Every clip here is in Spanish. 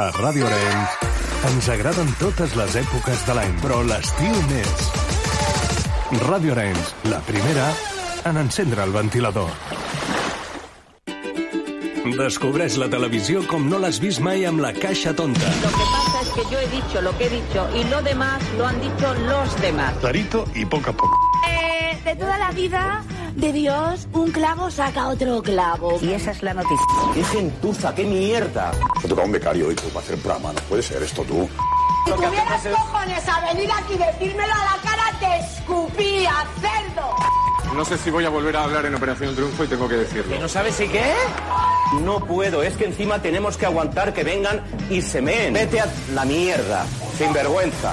A Ràdio Arenys ens agraden totes les èpoques de l'any, però l'estiu més. Ràdio Arenys, la primera en encendre el ventilador. Descobreix la televisió com no l'has vist mai amb la caixa tonta. Lo que pasa es que yo he dicho lo que he dicho y lo demás lo han dicho los demás. Clarito y poco a poco. Eh, de toda la vida de Dios, un clavo saca otro clavo. Y esa es la noticia. ¡Qué gentuza, qué mierda! Me toca un becario hoy para hacer programa. No puede ser esto tú. Si tuvieras cojones a venir aquí y decírmelo a la cara, te escupía, cerdo. No sé si voy a volver a hablar en Operación Triunfo y tengo que decirlo. ¿No sabes si qué? No puedo, es que encima tenemos que aguantar que vengan y se meen. Vete a la mierda, sin vergüenza.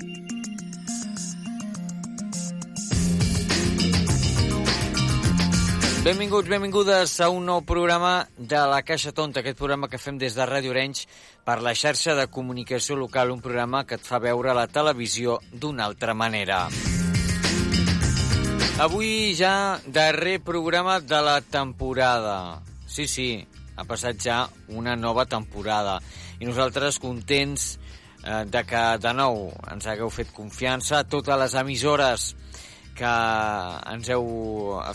Benvinguts, benvingudes a un nou programa de La Caixa Tonta, aquest programa que fem des de Ràdio Orenys per la xarxa de comunicació local, un programa que et fa veure la televisió d'una altra manera. Avui ja darrer programa de la temporada. Sí, sí, ha passat ja una nova temporada i nosaltres contents eh, de que de nou ens hagueu fet confiança a totes les emissores que ens heu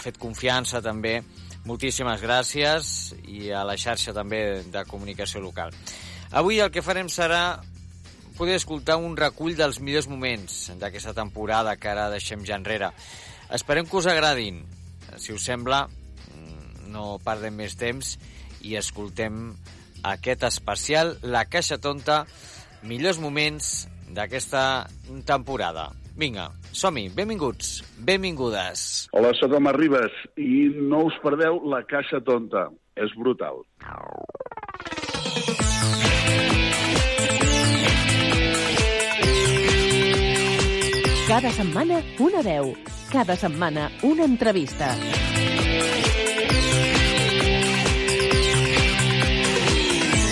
fet confiança també. Moltíssimes gràcies i a la xarxa també de comunicació local. Avui el que farem serà poder escoltar un recull dels millors moments d'aquesta temporada que ara deixem ja enrere. Esperem que us agradin. Si us sembla, no perdem més temps i escoltem aquest especial La Caixa Tonta, millors moments d'aquesta temporada. Vinga, som-hi, benvinguts, benvingudes. Hola, sóc el Mar Ribas i no us perdeu la Caixa Tonta. És brutal. Cada setmana una veu. Cada setmana una entrevista.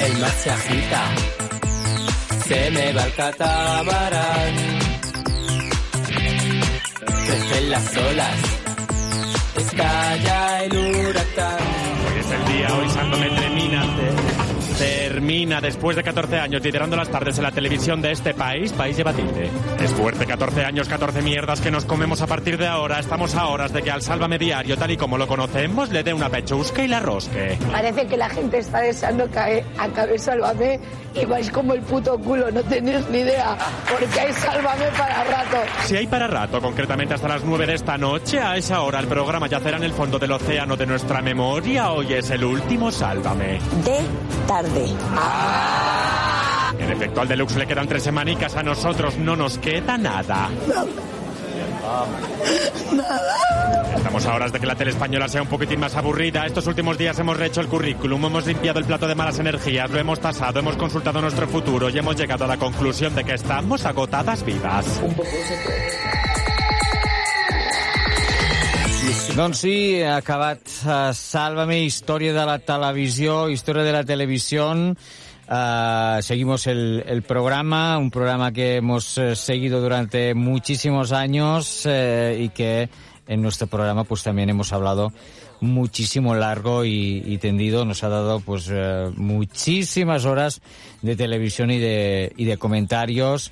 El mar se agita. Se me va el catamarán. Crecen las olas. Estalla el huracán. Hoy es el día, hoy Sándome termina. Termina después de 14 años liderando las tardes en la televisión de este país, país debatible. Es fuerte, 14 años, 14 mierdas que nos comemos a partir de ahora. Estamos a horas de que al Sálvame Diario, tal y como lo conocemos, le dé una pechusca y la rosque. Parece que la gente está deseando que acabe Sálvame y vais como el puto culo, no tenéis ni idea, porque hay Sálvame para rato. Si hay para rato, concretamente hasta las 9 de esta noche, a esa hora el programa yacerá en el fondo del océano de nuestra memoria. Hoy es el último Sálvame. De tarde. En efecto, al Deluxe le quedan tres semanicas, a nosotros no nos queda nada. Estamos a horas de que la tele española sea un poquitín más aburrida. Estos últimos días hemos rehecho el currículum, hemos limpiado el plato de malas energías, lo hemos tasado, hemos consultado nuestro futuro y hemos llegado a la conclusión de que estamos agotadas vivas. Un poco Doncs sí, ha acabat uh, Sálvame, història de la televisió, història de la televisió. Uh, seguimos el, el, programa, un programa que hemos uh, seguido durante muchísimos años uh, y que en nuestro programa pues también hemos hablado muchísimo largo y, y tendido. Nos ha dado pues muchísimas horas de televisión y de, y de comentarios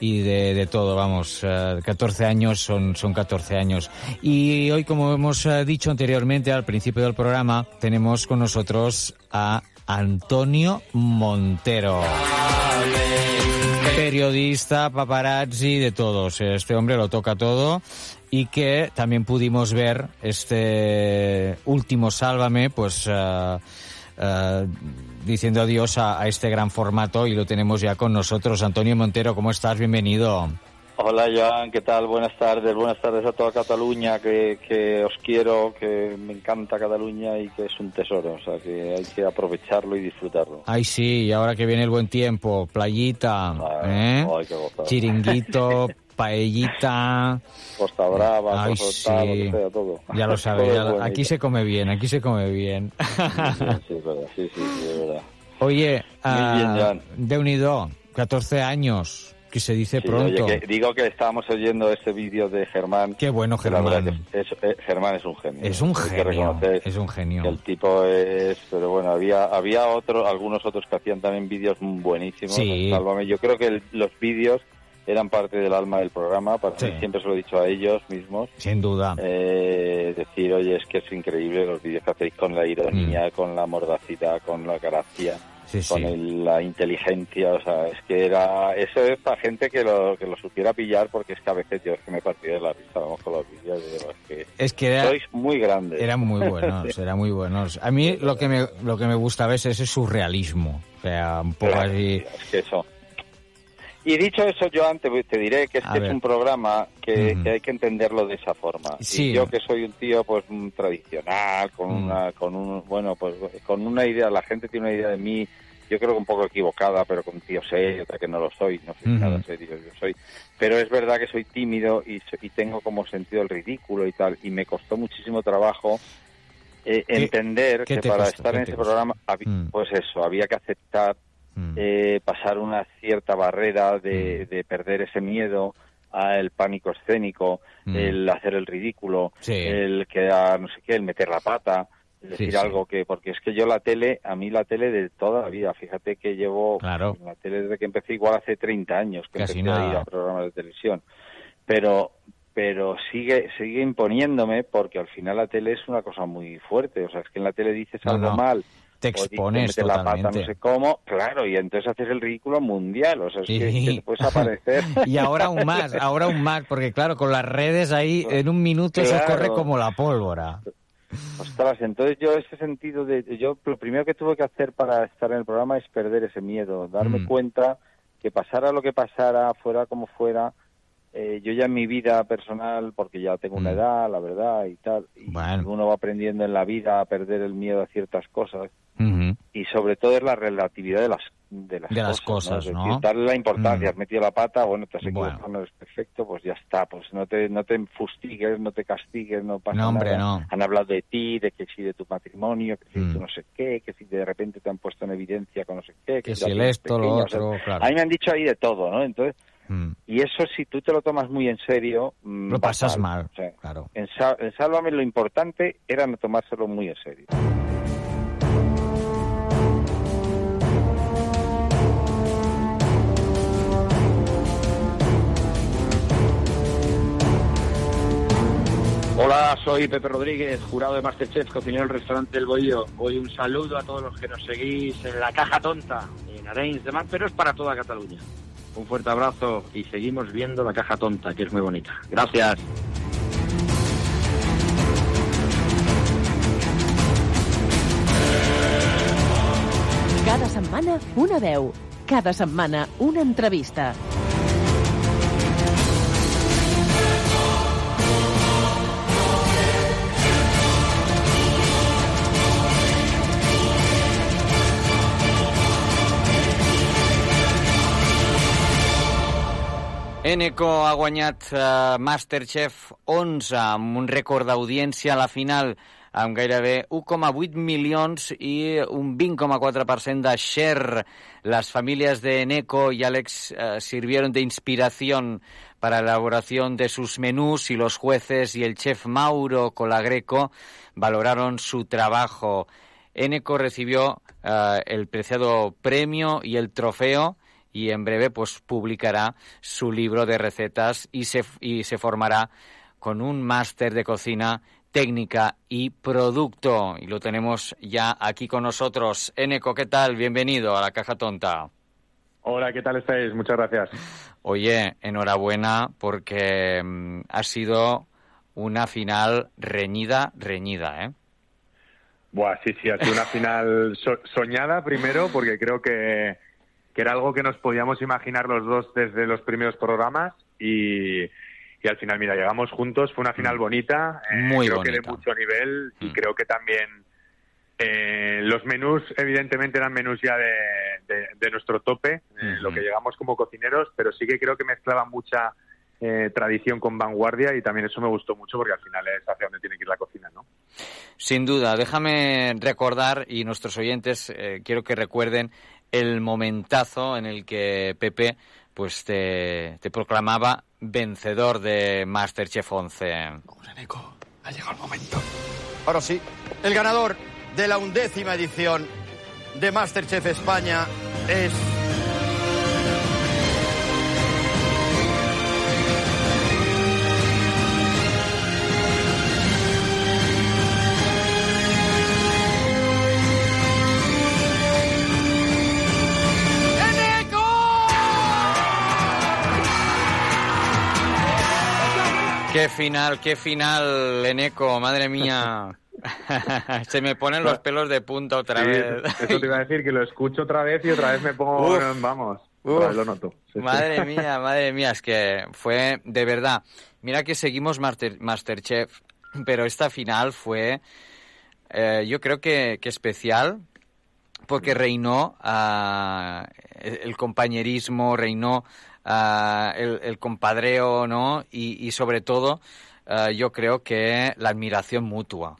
y de, de, todo, vamos, uh, 14 años son, son 14 años. Y hoy, como hemos uh, dicho anteriormente al principio del programa, tenemos con nosotros a Antonio Montero. Periodista, paparazzi, de todos. Este hombre lo toca todo y que también pudimos ver este último Sálvame, pues... Uh, diciendo adiós a, a, este gran formato y lo tenemos ya con nosotros. Antonio Montero, ¿cómo estás? Bienvenido. Hola Joan, ¿qué tal? Buenas tardes, buenas tardes a toda Cataluña, que, que, os quiero, que me encanta Cataluña y que es un tesoro, o sea que hay que aprovecharlo y disfrutarlo. Ay sí, y ahora que viene el buen tiempo, playita, ay, ¿eh? ay, qué gozada. chiringuito, paellita. Costa Brava, Ay, Costa tal, sí. lo que sea, todo. Ya lo sabes, Todo aquí se come bien, aquí se come bien. Sí, es verdad, sí, sí, es verdad. Oye, Joan. de unido, 14 años, que se dice Sí, pronto. oye, que digo que estábamos oyendo ese vídeo de Germán. Qué bueno, Germán. es- es- Germán es un genio. Es un genio, es un genio. el tipo es, pero bueno, había había otro, algunos otros que hacían también vídeos buenísimos. Sí. Sálvame. Yo creo que el- los vídeos eran parte del alma del programa. Para Sí. mí siempre se lo he dicho a ellos mismos. Sin duda. Eh, decir, oye, es que es increíble los vídeos que hacéis con la ironía, Mm. con la mordacidad, con la gracia, Sí, con sí. el- la inteligencia. O sea, es que era. Eso es para gente que lo, que lo supiera pillar, porque es que a veces yo es que me partía de la risa, vamos, con los vídeos. es que Es que era- sois muy grandes. Eran muy buenos, eran muy buenos. A mí lo que me, lo que me gusta a veces es su realismo. O sea, un poco Claro, así. Es que eso. Y dicho eso, yo antes te diré que es, A que es un programa que, hay que entenderlo de esa forma. Sí. Y yo que soy un tío pues mm, tradicional, con Mm. una, con un, bueno, pues con una idea, la gente tiene una idea de mí, yo creo que un poco equivocada, pero con un tío serio, otra que no lo soy, no soy Ujú. nada serio, yo soy. Pero es verdad que soy tímido y, y tengo como sentido el ridículo y tal, y me costó muchísimo trabajo eh, entender que para costó? estar ¿Qué en ese costó? programa, Mm. pues eso, había que aceptar eh, pasar una cierta barrera de, Mm. de perder ese miedo al pánico escénico, Mm. el hacer el ridículo, Sí. el quedar, no sé qué, el meter la pata, el Sí, decir sí. algo que, porque es que yo la tele, a mí la tele de toda la vida, fíjate que llevo Claro. la tele desde que empecé igual hace 30 años que Casi empecé a ir a programas de televisión, pero pero sigue sigue imponiéndome porque al final la tele es una cosa muy fuerte, o sea, es que en la tele dices No, algo no. mal Te expones metes la pata totalmente. no sé cómo, claro, y entonces haces el ridículo mundial, o sea, es que, Sí. que te puedes aparecer. Y ahora aún más, ahora aún más, porque claro, con las redes ahí en un minuto se Claro. corre como la pólvora. Ostras, entonces yo ese sentido de yo lo primero que tuve que hacer para estar en el programa es perder ese miedo, darme Mm. cuenta que pasara lo que pasara, fuera como fuera, eh, yo ya en mi vida personal, porque ya tengo una Mm. edad, la verdad y tal, y Bueno. uno va aprendiendo en la vida a perder el miedo a ciertas cosas Y sobre todo es la relatividad de las de las De las cosas, Es ¿no? decir, darle la importancia, Mm. has metido la pata, bueno, te has Bueno. equivocado, no eres perfecto, pues ya está, pues no te no te fustigues, no te castigues, no pasa No, hombre, nada. no. Han hablado de ti, de que si de tu matrimonio, que si Mm. tú no sé qué, que si de repente te han puesto en evidencia con no sé qué, Que si el esto, lo o sea, otro, claro. A mí me han dicho ahí de todo, ¿no? Entonces, Mm. y eso si tú te lo tomas muy en serio, mm, Lo pasas mal, O sea, claro. en, en Sálvame lo importante era no tomárselo muy en serio. Hola, soy Pepe Rodríguez, jurado de Masterchef, cocinero del restaurante El Bohío. Hoy un saludo a todos los que nos seguís en La Caja Tonta, en Arenys de Mar, pero es para toda Cataluña. Un fuerte abrazo y seguimos viendo La Caja Tonta, que es muy bonita. Gracias. Cada setmana, una veu. Cada setmana, una entrevista. Eneco ha eh, Masterchef 11 amb un rècord d'audiència a la final amb gairebé 1,8 milions i un 20,4% de share. Las familias de Eneco y Alex eh, sirvieron de inspiración para la elaboración de sus menús y los jueces y el chef Mauro Colagreco valoraron su trabajo. Eneco recibió eh, el preciado premio y el trofeo y en breve pues publicará su libro de recetas y se, y se formará con un máster de cocina técnica y producto. Y lo tenemos ya aquí con nosotros. Eneco, ¿qué tal? Bienvenido a la Caja Tonta. Hola, ¿qué tal estáis? Muchas gracias. Oye, enhorabuena porque mm, ha sido una final reñida, reñida, ¿eh? Buah, sí, sí, ha sido una final so- soñada primero, porque creo que, que era algo que nos podíamos imaginar los dos desde los primeros programas y, y al final, mira, llegamos juntos, fue una final bonita, eh, Mm. Muy creo que bonita. de mucho nivel y Mm. creo que también eh, los menús evidentemente eran menús ya de, de- de nuestro tope, eh, lo que llegamos como cocineros, pero sí que creo que mezclaban mucha eh, tradición con vanguardia y también eso me gustó mucho porque al final es hacia donde tiene que ir la cocina, ¿no? Sin duda, déjame recordar, y nuestros oyentes eh, quiero que recuerden el momentazo en el que Pepe pues te, te proclamaba vencedor de Masterchef 11. Ha llegado el momento. Ahora sí, el ganador de la undécima edición de Masterchef España es... Qué final, qué final, Eneco, madre mía. Se me ponen los pelos de punta otra Sí, vez. Eso te iba a decir, que lo escucho otra vez y otra vez me pongo, Uf. vamos, Uf. lo noto. Sí, sí. Madre mía, madre mía, es que fue de verdad. Mira que seguimos Master, Masterchef, pero esta final fue, eh, yo creo que, que especial, porque reinó ah, el compañerismo, reinó ah, el, el compadreo, ¿no? Y, y sobre todo, ah, yo creo que la admiración mutua.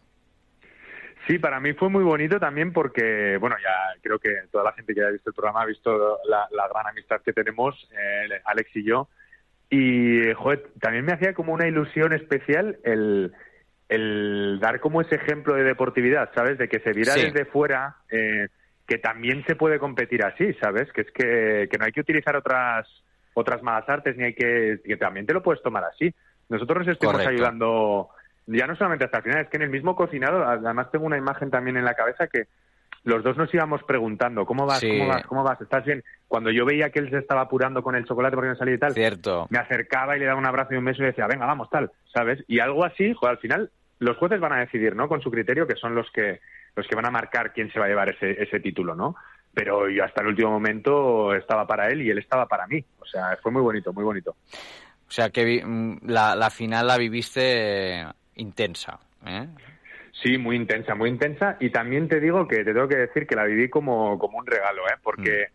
Sí, para mí fue muy bonito también porque, bueno, ya creo que toda la gente que haya visto el programa ha visto la, la gran amistad que tenemos, eh, Alex y yo. Y, joder, también me hacía como una ilusión especial el, el dar como ese ejemplo de deportividad, ¿sabes? De que se viera Sí. desde fuera eh, que también se puede competir así, ¿sabes? Que es que, que no hay que utilizar otras otras malas artes ni hay que que también te lo puedes tomar así. Nosotros nos estuvimos Correcto. ayudando ya no solamente hasta el final, es que en el mismo cocinado, además tengo una imagen también en la cabeza que los dos nos íbamos preguntando, ¿cómo vas? Sí. ¿Cómo vas? ¿Cómo vas? ¿Estás bien? Cuando yo veía que él se estaba apurando con el chocolate porque no salía y tal, Cierto. me acercaba y le daba un abrazo y un beso y decía, venga, vamos, tal, ¿sabes? Y algo así, joder, al final los jueces van a decidir, ¿no? Con su criterio, que son los que los que van a marcar quién se va a llevar ese, ese título, ¿no? Pero yo hasta el último momento estaba para él y él estaba para mí. O sea, fue muy bonito, muy bonito. O sea que mm, la, la final la viviste eh, intensa. ¿eh? Sí, muy intensa, muy intensa. Y también te digo que te tengo que decir que la viví como, como un regalo, ¿eh? Porque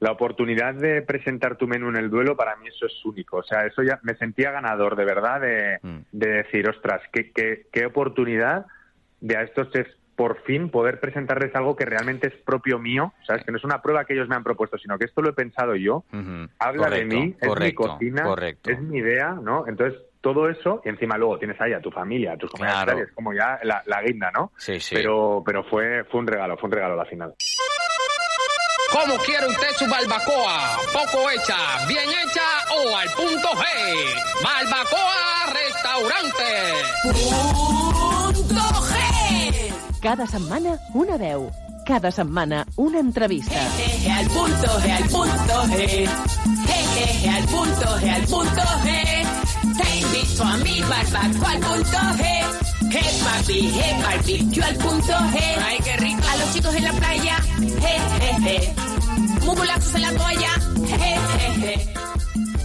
la oportunidad de presentar tu menú en el duelo, para mí eso es único. O sea, eso ya me sentía ganador, de verdad, de, de decir, ostras, qué, qué, qué oportunidad de a estos chefs por fin poder presentarles algo que realmente es propio mío, ¿sabes? Que no es una prueba que ellos me han propuesto, sino que esto lo he pensado yo, Ujú. habla de Correcto, mí, es mi correcto, cocina, correcto. es mi idea, ¿no? Entonces, todo eso, y encima luego tienes ahí a tu familia, a tus Claro. y es como ya la, la guinda, ¿no? Sí, sí. Pero, pero fue, fue un regalo, fue un regalo la final. ¿Cómo quiere usted su barbacoa? ¿Poco hecha, bien hecha o al punto G? Barbacoa Restaurante. Cada setmana una veu. Cada setmana una entrevista. Jeje, al punto G, al punto G. Jeje, al punto G, al punto G. Te invito a mi barbacoa al punto G. Hey papi, hey barbecue al punto G. Ay, qué rico. A los chicos en la playa. Jejeje. Mugulazos en la toalla. Jejeje.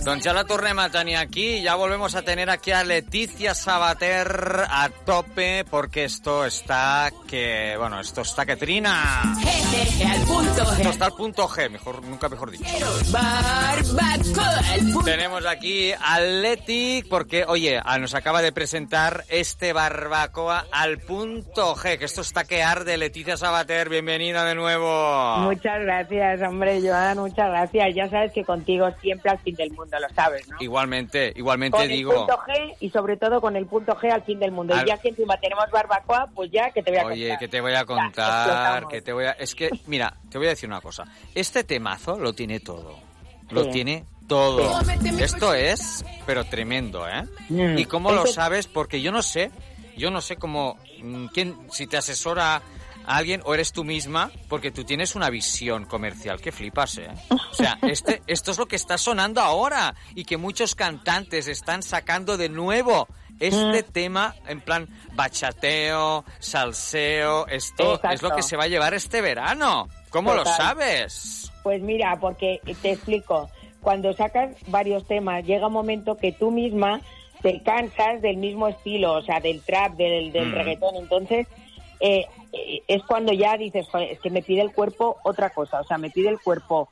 Doncs ja la tornem a tenir aquí, ya volvemos a tener aquí a Leticia Sabater a tope, porque esto está que, bueno, esto está que trina. Al punto Esto G. está al punto G, mejor, nunca mejor dicho. Barbacoa al punto Tenemos aquí a Leti, porque, oye, ah, nos acaba de presentar este barbacoa al punto G, que esto está que arde. Leticia Sabater, bienvenida de nuevo. Muchas gracias, hombre, Joan, muchas gracias. Ya sabes que contigo siempre al fin del mundo, lo sabes, ¿no? Igualmente, igualmente Con digo... el punto G y sobre todo con el punto G al fin del mundo. Al- Y ya que encima tenemos barbacoa, pues ya que te voy a Oye, contar. que te voy a contar, que te voy a... Es que, mira, te voy a decir una cosa. Este temazo lo tiene todo. Lo tiene todo. Sí. Esto es, pero tremendo, ¿eh? Mm. ¿Y cómo lo sabes? Porque yo no sé, yo no sé cómo, mm, quién, si te asesora a alguien o eres tú misma, porque tú tienes una visión comercial que flipas, ¿eh? O sea, este, esto es lo que está sonando ahora y que muchos cantantes están sacando de nuevo. Este Mm. tema, en plan bachateo, salseo, esto es lo que se va a llevar este verano. ¿Cómo lo sabes? Pues mira, porque te explico. Cuando sacas varios temas, llega un momento que tú misma te cansas del mismo estilo, o sea, del trap, del, del Mm. reggaetón. Entonces, eh, es cuando ya dices, "Joder, es que me pide el cuerpo otra cosa. O sea, me pide el cuerpo,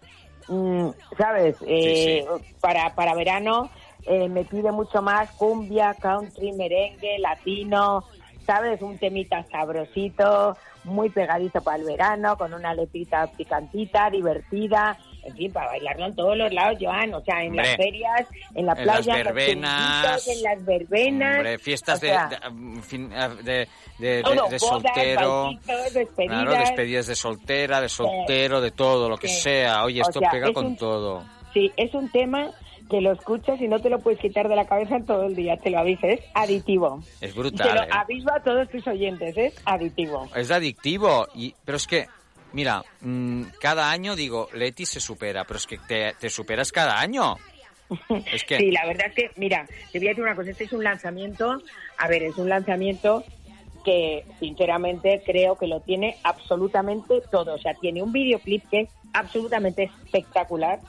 mm, ¿sabes? Eh, Para, para verano, eh, me pide mucho más cumbia, country, merengue, latino, ¿sabes? Un temita sabrosito, muy pegadizo para el verano, con una letrita picantita, divertida, en fin, para bailarlo en todos los lados, Joan, o sea, en Hombre, las ferias, en la en playa, las en verbenas, en las verbenas. Hombre, fiestas de, sea, de, de, todo, de bodas, soltero. bautitos, despedidas. Claro, despedidas de soltera, de soltero, de todo, lo que sea. Oye, O esto sea, pega es con un- todo. Sí, es un tema que lo escuchas y no te lo puedes quitar de la cabeza todo el día, te lo aviso, es aditivo. Es Y te brutal, lo ¿eh? aviso a todos tus oyentes, es aditivo. Es adictivo, y, pero es que, mira, mm, cada año digo, Leti se supera, pero es que te, superas cada año. Es que... Sí, la verdad es que, mira, te voy a decir una cosa, este es un lanzamiento, a ver, es un lanzamiento que sinceramente creo que lo tiene absolutamente todo. O sea, tiene un videoclip que es absolutamente espectacular.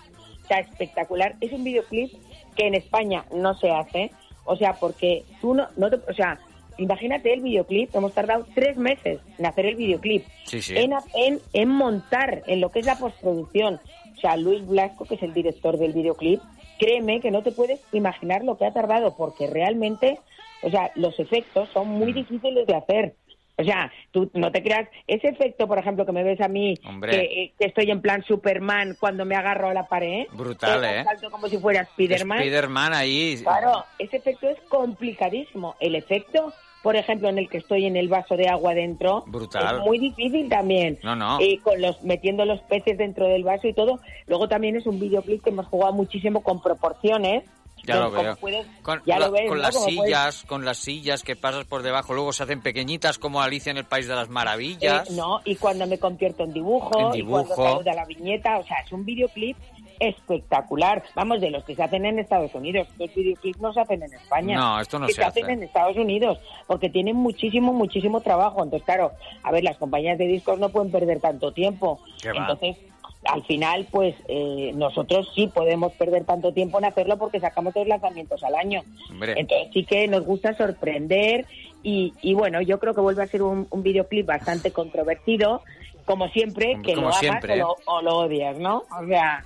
O sea, espectacular. Es un videoclip que en España no se hace. O sea, porque tú no, no te, o sea, imagínate el videoclip, hemos tardado tres meses en hacer el videoclip. Sí, sí. En, en, en montar, en lo que es la postproducción. O sea, Luis Blasco, que es el director del videoclip, créeme que no te puedes imaginar lo que ha tardado, porque realmente, o sea, los efectos son muy difíciles de hacer. O sea, tú no te creas, ese efecto, por ejemplo, que me ves a mí, que, eh, que estoy en plan Superman cuando me agarro a la pared, Brutal, ¿eh? salto como si fuera Spiderman. Spiderman ahí. Claro, ese efecto es complicadísimo. El efecto, por ejemplo, en el que estoy en el vaso de agua dentro, Brutal. es muy difícil también. No, no. Y con los metiendo los peces dentro del vaso y todo. Luego también es un videoclip que hemos jugado muchísimo con proporciones. Ya lo veo. puedes- Con, ya la- lo ves, con ¿no? las puedes- sillas, con las sillas que pasas por debajo, luego se hacen pequeñitas como Alicia en el País de las Maravillas. Eh, no, y cuando me convierto en dibujo, En y dibujo. cuando saluda la viñeta, o sea, es un videoclip espectacular. Vamos, de los que se hacen en Estados Unidos. Los videoclips no se hacen en España. No, esto no que se hacen hace. en Estados Unidos, porque tienen muchísimo, muchísimo trabajo. Entonces, claro, a ver, las compañías de discos no pueden perder tanto tiempo. Qué va. Entonces, al final, pues eh, nosotros sí podemos perder tanto tiempo en hacerlo porque sacamos dos lanzamientos al año. Hombre. Entonces sí que nos gusta sorprender y, y bueno, yo creo que vuelve a ser un, un videoclip bastante controvertido, como siempre, que Como lo amas siempre, o, lo, o lo odias, ¿no? O sea,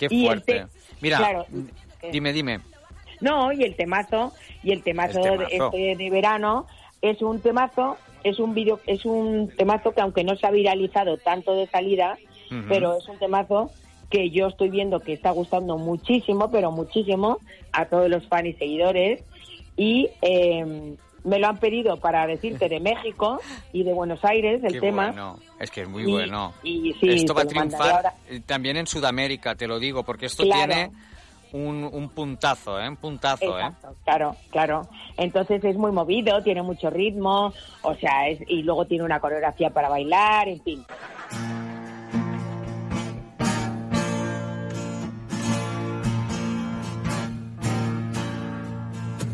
Qué fuerte. te- Mira, claro, dime, dime. no, y el temazo, y el temazo, El de, este de verano es un temazo, es un video, es un temazo que aunque no se ha viralizado tanto de salida, pero es un temazo que yo estoy viendo que está gustando muchísimo, pero muchísimo a todos los fans y seguidores y eh, me lo han pedido para decirte de México y de Buenos Aires el Qué tema. bueno. Es que es muy Y- bueno. y sí, esto va a triunfar también en Sudamérica, te lo digo, porque esto Claro. tiene un, un puntazo, ¿eh? Un puntazo, ¿eh? Claro, claro. Entonces es muy movido, tiene mucho ritmo, o sea, es, y luego tiene una coreografía para bailar, en fin.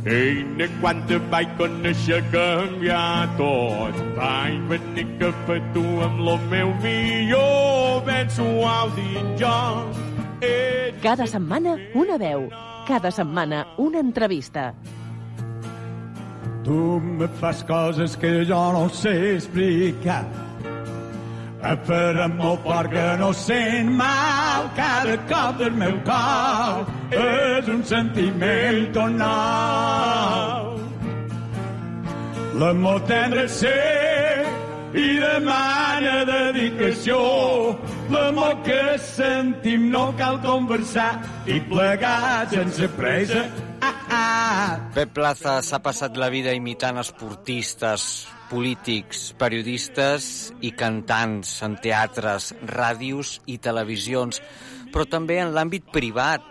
Ei, ne quan te vaig conèixer canviar tot. Vaig venir que per tu amb lo meu millor ben suau dins jo. Cada setmana una veu. Cada setmana una entrevista. Tu me fas coses que jo no sé explicar. Farà molt fort que no sent mal cada cop del meu cor. És un sentiment tot nou. L'amor tendre ser i demana dedicació. L'amor que sentim no cal conversar i plegar sense pressa. Pep Plaza s'ha passat la vida imitant esportistes, polítics, periodistes i cantants en teatres, ràdios i televisions, però també en l'àmbit privat,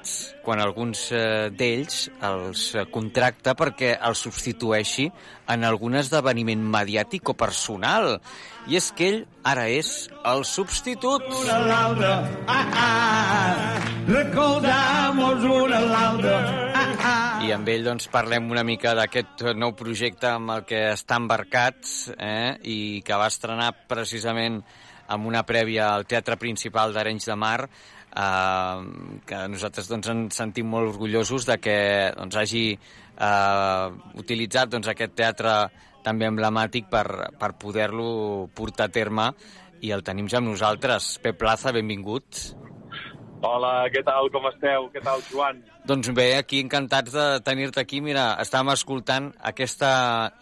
quan alguns eh, d'ells els eh, contracta perquè els substitueixi en algun esdeveniment mediàtic o personal. I és que ell ara és el substitut. Una a l'altra, ah, ah. Recordamos una a l'altra, ah, ah. I amb ell doncs, parlem una mica d'aquest nou projecte amb el que està embarcat eh? i que va estrenar precisament amb una prèvia al Teatre Principal d'Arenys de Mar eh, que nosaltres doncs, ens sentim molt orgullosos de que doncs, hagi eh, utilitzat doncs, aquest teatre també emblemàtic per, per poder-lo portar a terme i el tenim ja amb nosaltres. Pep Plaza, benvingut. Hola, què tal, com esteu? Què tal, Joan? Doncs bé, aquí encantats de tenir-te aquí. Mira, estàvem escoltant aquesta,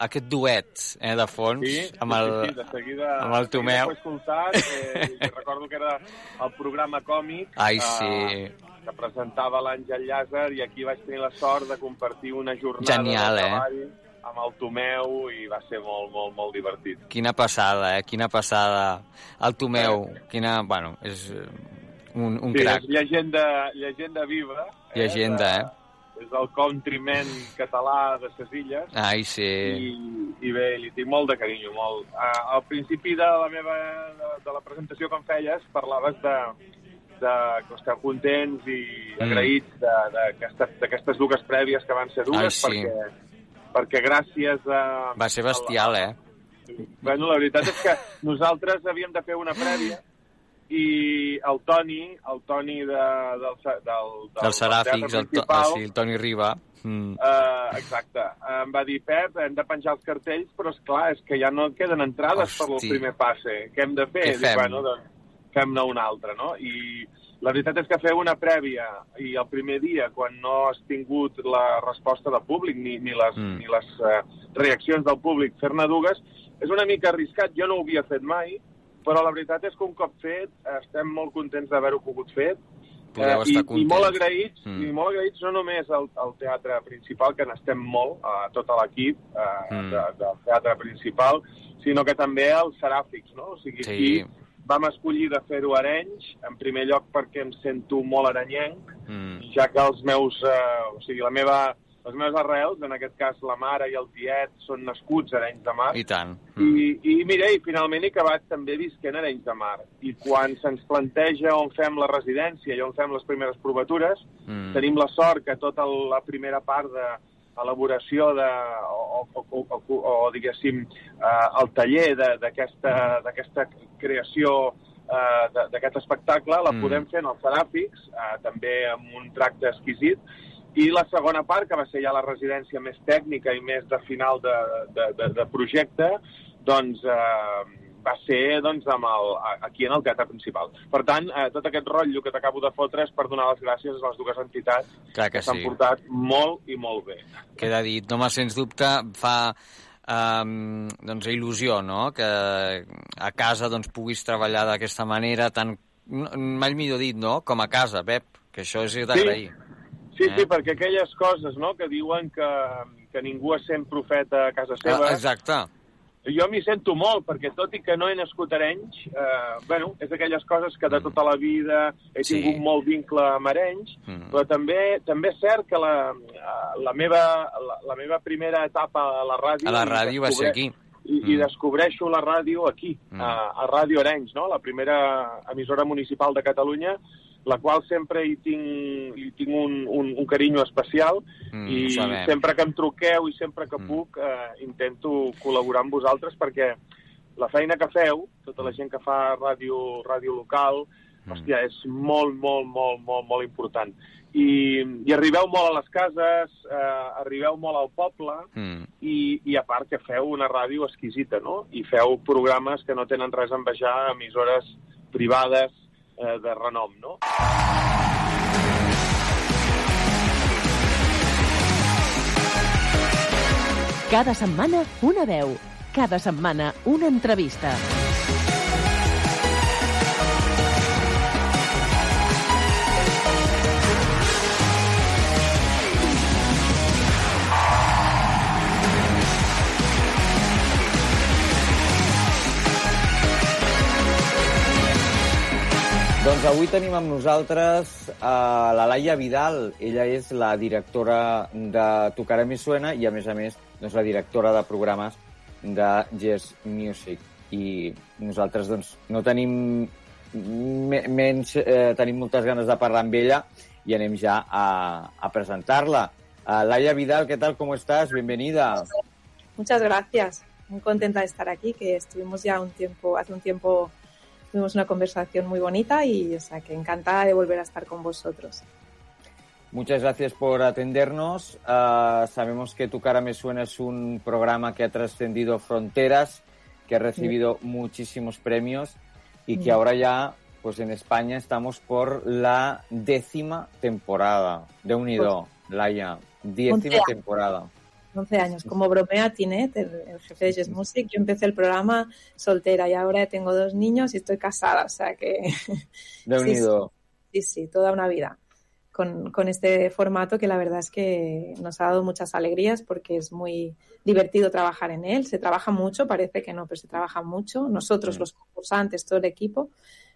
aquest duet eh, de fons Sí, amb el, sí, sí, de seguida, amb el Tomeu. ho he escoltat, eh, recordo que era el programa còmic Ai, eh, sí. que presentava l'Àngel Llàzer i aquí vaig tenir la sort de compartir una jornada Genial, de eh? treball amb el Tomeu i va ser molt, molt, molt divertit. Quina passada, eh? Quina passada. El Tomeu, quina... Bueno, és eh, un, un sí, crac. llegenda, llegenda viva. Llegenda, eh? És el countryman català de ses illes. Ai, sí. I, i bé, li tinc molt de carinyo, molt. Uh, al principi de la meva de, de la presentació que em feies parlaves de, de que esteu contents i Mm. agraïts de- d'aquestes dues prèvies que van ser dues Ai, sí. perquè, perquè gràcies a... Va ser bestial, eh? Bueno, la veritat és que nosaltres havíem de fer una prèvia i el Toni, el Toni de, del, del, del, Del Seràfics, el, to, principal, sí, el Toni Riba. Mm. Uh, exacte. Em va dir, Pep, hem de penjar els cartells, però és clar, és que ja no queden entrades per al Hosti. primer passe. Què hem de fer? Què Dic, fem? bueno, doncs fem-ne una altra, no? I la veritat és que fer una prèvia i el primer dia, quan no has tingut la resposta del públic ni, ni les, mm. ni les uh, reaccions del públic, fer-ne dues, és una mica arriscat. Jo no ho havia fet mai, però la veritat és que un cop fet estem molt contents d'haver-ho pogut fer Podeu Eh, estar i, contents. I molt agraïts, Mm. i molt agraïts no només al, al teatre principal, que n'estem molt, a tot l'equip eh, Mm. de, del teatre principal, sinó que també als seràfics, no? O sigui, Sí. aquí vam escollir de fer-ho a Arenys, en primer lloc perquè em sento molt arenyenc, Mm. ja que els meus, eh, o sigui, la meva, les meves arrels, en aquest cas la mare i el tiet, són nascuts a Arenys de Mar, I tant. i, i mira, i finalment he acabat també visquent a Arenys de Mar. I quan se'ns planteja on fem la residència i on fem les primeres provatures, Mm. tenim la sort que tota la primera part de elaboració de, o, o, o, o, o diguéssim, eh, el taller d'aquesta creació eh, d'aquest espectacle la Mm. podem fer en els seràfics, eh, també amb un tracte exquisit, i la segona part, que va ser ja la residència més tècnica i més de final de, de, de, de projecte, doncs eh, va ser doncs, amb el, aquí en el teatre principal. Per tant, eh, tot aquest rotllo que t'acabo de fotre és per donar les gràcies a les dues entitats Clar que s'han sí. portat molt i molt bé. Queda dit. No, home, sens dubte fa um, doncs, il·lusió, no?, que a casa doncs, puguis treballar d'aquesta manera tan, mai millor dit, no?, com a casa, Pep, que això és d'agrair. Sí, Eh? sí, perquè aquelles coses no, que diuen que, que ningú es sent profeta a casa seva... Ah, exacte. Jo m'hi sento molt, perquè tot i que no he nascut a Arenys, eh, bueno, és d'aquelles coses que de tota la vida he Sí. tingut molt vincle amb Arenys, Mm. però també també és cert que la, la, meva, la, la meva primera etapa a la ràdio... A la ràdio va ser aquí. I, i descobreixo la ràdio aquí, Mm. a, a Ràdio Arenys, no? la primera emissora municipal de Catalunya, la qual sempre hi tinc, hi tinc un, un, un carinyo especial Mm, i sempre que em truqueu i sempre que Mm. puc eh, intento col·laborar amb vosaltres perquè la feina que feu, tota la gent que fa ràdio, ràdio local, Mm. hòstia, és molt, molt, molt, molt, molt important. I, i arribeu molt a les cases, eh, arribeu molt al poble, Mm. i, i a part que feu una ràdio exquisita, no? I feu programes que no tenen res a envejar emissores privades eh, de renom, no? Cada setmana una veu. Cada setmana una entrevista. Doncs avui tenim amb nosaltres a la Laia Vidal. Ella és la directora de Tocarà Mi Suena i, a més a més, doncs, la directora de programes de Jazz Music. I nosaltres doncs, no tenim me- menys, eh, tenim moltes ganes de parlar amb ella i anem ja a, a presentar-la. Uh, Laia Vidal, ¿qué tal? ¿Cómo estás? Bienvenida. Muchas gracias. Muy contenta de estar aquí, que estuvimos ya un tiempo, hace un tiempo tuvimos una conversación muy bonita y o sea que encantada de volver a estar con vosotros. Muchas gracias por atendernos. Ah, sabemos que Tu cara me suena es un programa que ha trascendido fronteras, que ha recibido muchísimos premios y que Mm. ahora ya pues en España estamos por la décima temporada. De unido, Laia, décima temporada. 11 años. Como bromea Tinet, el, el jefe de Jazz Music, yo empecé el programa soltera y ahora tengo dos niños y estoy casada, o sea que... De Sí, unido. Sí, sí, toda una vida con, con este formato que la verdad es que nos ha dado muchas alegrías porque es muy divertido trabajar en él. Se trabaja mucho, parece que no, pero se trabaja mucho. Nosotros, los concursantes, todo el equipo,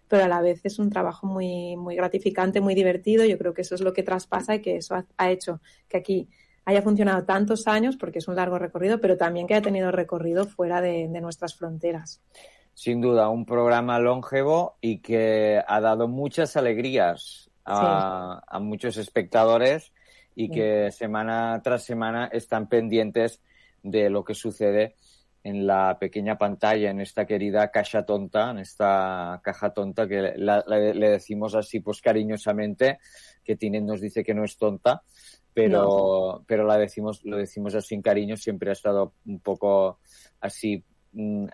pero a la vez es un trabajo muy, muy gratificante, muy divertido. Yo creo que eso es lo que traspasa y que eso ha, ha hecho que aquí haya funcionado tantos años, porque es un largo recorrido, pero también que haya tenido recorrido fuera de, de nuestras fronteras. Sin duda, un programa longevo y que ha dado muchas alegrías a, a muchos espectadores y Sí. que semana tras semana están pendientes de lo que sucede en la pequeña pantalla, en esta querida caja tonta, en esta caja tonta que la- la- le decimos así pues cariñosamente, que Tinet nos dice que no es tonta, pero, pero la decimos, lo decimos así en cariño, siempre ha estado un poco así mm,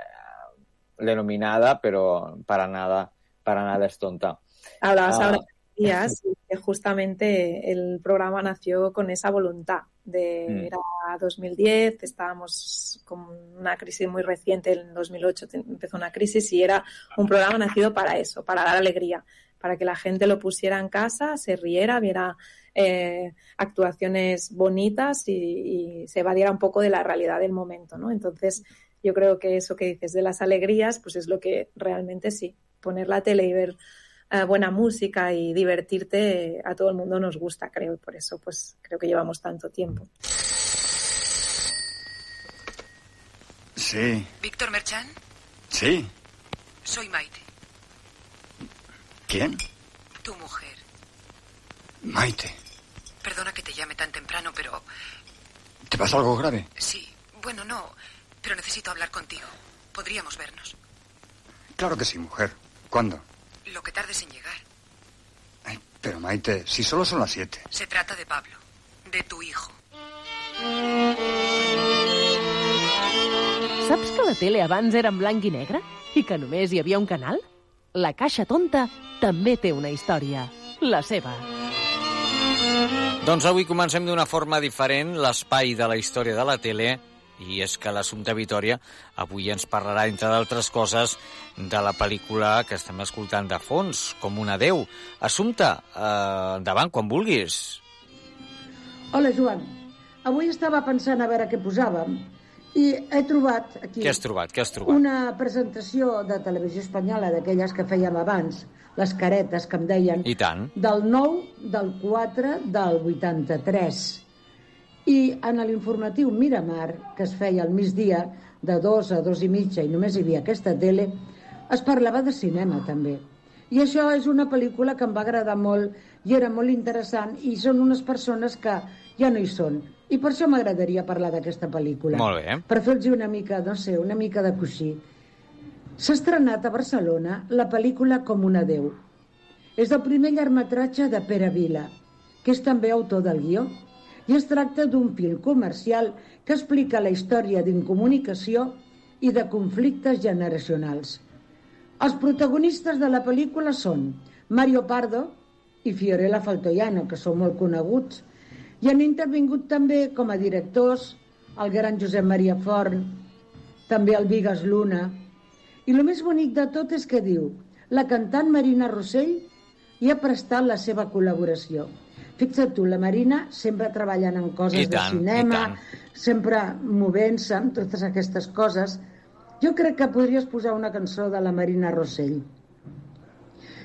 denominada, pero para nada, para nada es tonta. Hablabas Ah. ahora de días que justamente el programa nació con esa voluntad de Mm. era 2010, estábamos con una crisis muy reciente, en 2008 te- empezó una crisis y era un programa nacido para eso, para dar alegría, para que la gente lo pusiera en casa, se riera, viera eh, actuaciones bonitas y, y se evadiera un poco de la realidad del momento, ¿no? Entonces, yo creo que eso que dices de las alegrías, pues es lo que realmente sí, poner la tele y ver eh, buena música y divertirte a todo el mundo nos gusta, creo, y por eso pues creo que llevamos tanto tiempo. Sí, Víctor Merchan, sí. soy Maite, ¿Quién? tu mujer. Maite. Perdona que te llame tan temprano, pero ¿Te pasa algo grave? sí, bueno, no, pero necesito hablar contigo. Podríamos vernos. Claro que sí, mujer. ¿Cuándo? Lo que tardes en llegar. Pero Maite, si solo son las siete. Se trata de Pablo, de tu hijo. Saps que la tele abans era en blanc i negre? I que només hi havia un canal? La Caixa Tonta també té una història. La seva. Doncs avui comencem d'una forma diferent l'espai de la història de la tele i és que l'Assumpta Vitoria avui ens parlarà, entre d'altres coses, de la pel·lícula que estem escoltant de fons, com un adeu. Assumpta, eh, endavant, quan vulguis. Hola, Joan. Avui estava pensant a veure què posàvem i he trobat aquí Què has trobat? Què has trobat? una presentació de televisió espanyola, d'aquelles que fèiem abans, les caretes que em deien, I tant. del 9, del 4, del 83. I en l'informatiu Miramar, que es feia al migdia, de dos a dos i mitja, i només hi havia aquesta tele, es parlava de cinema, també. I això és una pel·lícula que em va agradar molt i era molt interessant i són unes persones que ja no hi són. I per això m'agradaria parlar d'aquesta pel·lícula. Molt bé. Per fer-los una mica, no sé, una mica de coixí. S'ha estrenat a Barcelona la pel·lícula Com un adeu. És el primer llargmetratge de Pere Vila, que és també autor del guió, i es tracta d'un film comercial que explica la història d'incomunicació i de conflictes generacionals. Els protagonistes de la pel·lícula són Mario Pardo i Fiorella Faltoiano, que són molt coneguts, i han intervingut també com a directors el gran Josep Maria Forn, també el Vigas Luna. I el més bonic de tot és que diu la cantant Marina Rossell hi ha prestat la seva col·laboració. Fixa't tu, la Marina sempre treballant en coses I tant, de cinema, sempre movent-se amb totes aquestes coses. Jo crec que podries posar una cançó de la Marina Rossell.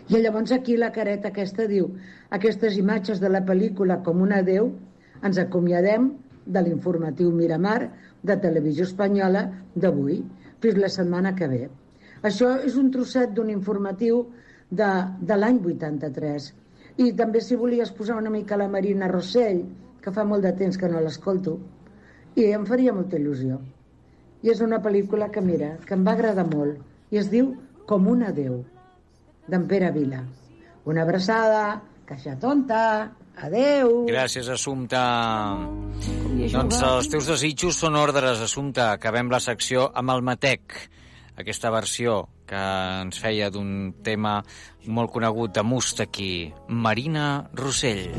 I llavors aquí la careta aquesta diu aquestes imatges de la pel·lícula com un adeu ens acomiadem de l'informatiu Miramar de Televisió Espanyola d'avui fins la setmana que ve. Això és un trosset d'un informatiu de, de l'any 83. I també si volies posar una mica la Marina Rossell, que fa molt de temps que no l'escolto, i em faria molta il·lusió. I és una pel·lícula que, mira, que em va agradar molt, i es diu Com un adeu, d'en Pere Vila. Una abraçada, caixa tonta, adeu. Gràcies, Assumpta. Doncs els teus desitjos són ordres, Assumpta. Acabem la secció amb el Matec. Aquesta versió que ens feia d'un tema molt conegut de Mustaki, Marina Rossell.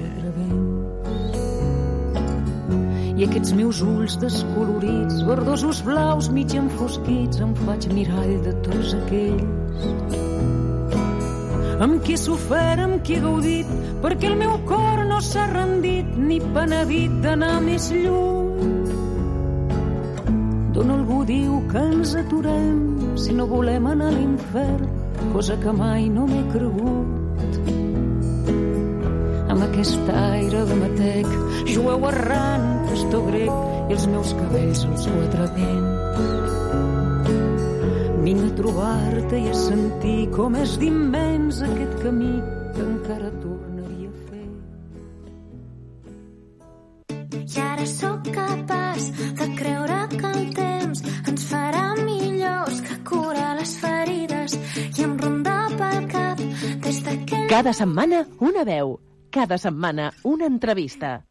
I aquests meus ulls descolorits, verdosos blaus mig enfosquits, em faig mirall de tots aquells amb qui he sofert, amb qui he gaudit, perquè el meu cor no s'ha rendit ni penedit d'anar més lluny. D'on algú diu que ens aturem si no volem anar a l'infern, cosa que mai no m'he cregut. Amb aquest aire de matec, jueu errant, pastor grec, i els meus cabells els quatre vents. Vinc a trobar-te i a sentir com és d'immens aquest camí que encara tornaria Cada setmana una veu. Cada setmana una entrevista.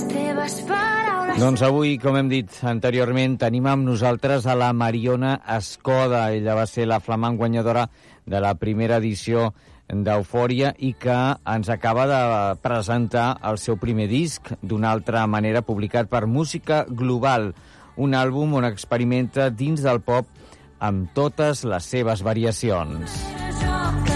Les teves paraules... Doncs avui, com hem dit anteriorment, tenim amb nosaltres a la Mariona Escoda. Ella va ser la flamant guanyadora de la primera edició d'Eufòria i que ens acaba de presentar el seu primer disc, d'una altra manera publicat per Música Global, un àlbum on experimenta dins del pop amb totes les seves variacions. Jo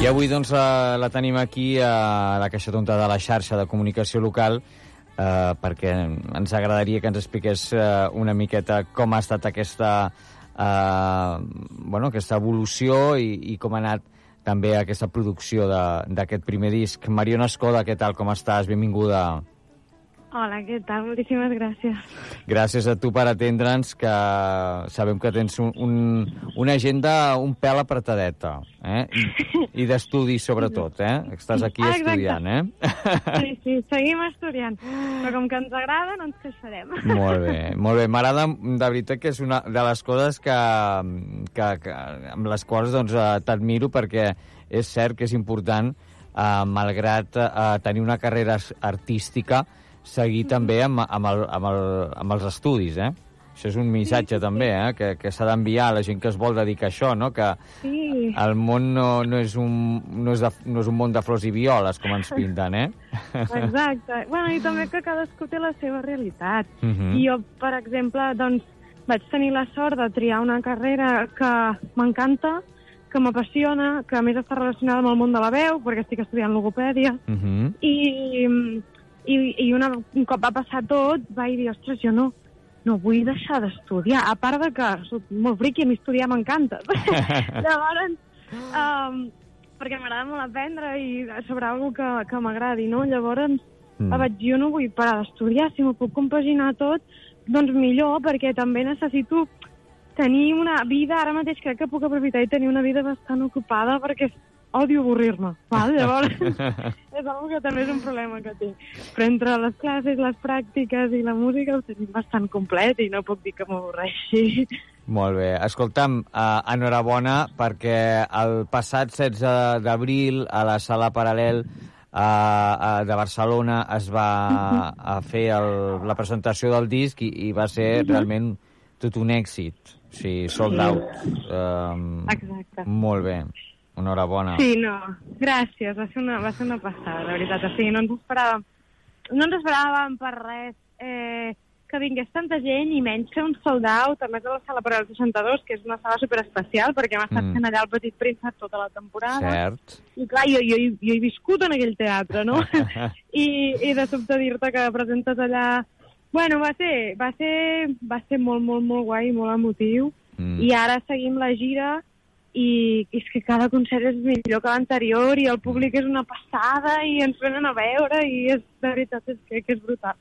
I avui doncs, la, tenim aquí a la Caixa Tonta de la xarxa de comunicació local eh, perquè ens agradaria que ens expliqués eh, una miqueta com ha estat aquesta, eh, bueno, aquesta evolució i, i com ha anat també aquesta producció d'aquest primer disc. Mariona Escoda, què tal, com estàs? Benvinguda. Hola, què tal? Moltíssimes gràcies. Gràcies a tu per atendre'ns, que sabem que tens un, un, una agenda un pèl apretadeta, eh? I, i d'estudi, sobretot, eh? Estàs aquí Ah, exacte. estudiant, eh? Sí, sí, seguim estudiant. Però com que ens agrada, no ens queixarem. Molt bé, molt bé. M'agrada, de veritat, que és una de les coses que, que, que amb les quals doncs, eh, t'admiro, perquè és cert que és important, eh, malgrat eh, tenir una carrera artística, seguir també amb, amb, el, amb, el, amb els estudis, eh? Això és un missatge també, eh? Que, que s'ha d'enviar a la gent que es vol dedicar a això, no? Que Sí. el món no, no, és un, no, és de, no és un món de flors i violes, com ens pinten, eh? Exacte. Bueno, i també que cadascú té la seva realitat. Mhm. I jo, per exemple, doncs, vaig tenir la sort de triar una carrera que m'encanta, que m'apassiona, que a més està relacionada amb el món de la veu, perquè estic estudiant logopèdia, Uh -huh. i, i, i una, un cop va passar tot, vaig dir, ostres, jo no, no vull deixar d'estudiar, a part de que soc molt friqui, a mi estudiar m'encanta. Llavors, um, perquè m'agrada molt aprendre i sobre alguna que, que m'agradi, no? Llavors, mm. vaig, jo no vull parar d'estudiar, si m'ho puc compaginar tot, doncs millor, perquè també necessito tenir una vida, ara mateix crec que puc aprofitar i tenir una vida bastant ocupada perquè odio avorrir-me, val? Llavors, és una que també és un problema que tinc. Però entre les classes, les pràctiques i la música ho tenim bastant complet i no puc dir que m'avorreixi. Molt bé. Escolta'm, uh, enhorabona perquè el passat 16 d'abril a la sala Paral·lel uh, uh, de Barcelona es va a fer el, la presentació del disc i, i va ser realment tot un èxit. O sigui, sold out. Um, Exacte. Molt bé. Enhorabona. Sí, no, gràcies, va ser una, va ser una passada, de veritat. O sigui, no ens esperàvem, no ens esperàvem per res eh, que vingués tanta gent i menys fer un sold out, a més de la sala per al 62, que és una sala superespecial perquè hem estat Mm. fent allà el Petit Príncep tota la temporada. Cert. I clar, jo, jo, jo he viscut en aquell teatre, no? I, i de sobte dir-te que presentes allà... Bueno, va ser, va ser, va ser molt, molt, molt guai, molt emotiu. Mm. I ara seguim la gira i és que cada concert és millor que l'anterior i el públic és una passada i ens venen a veure i és, de veritat és que, que és brutal.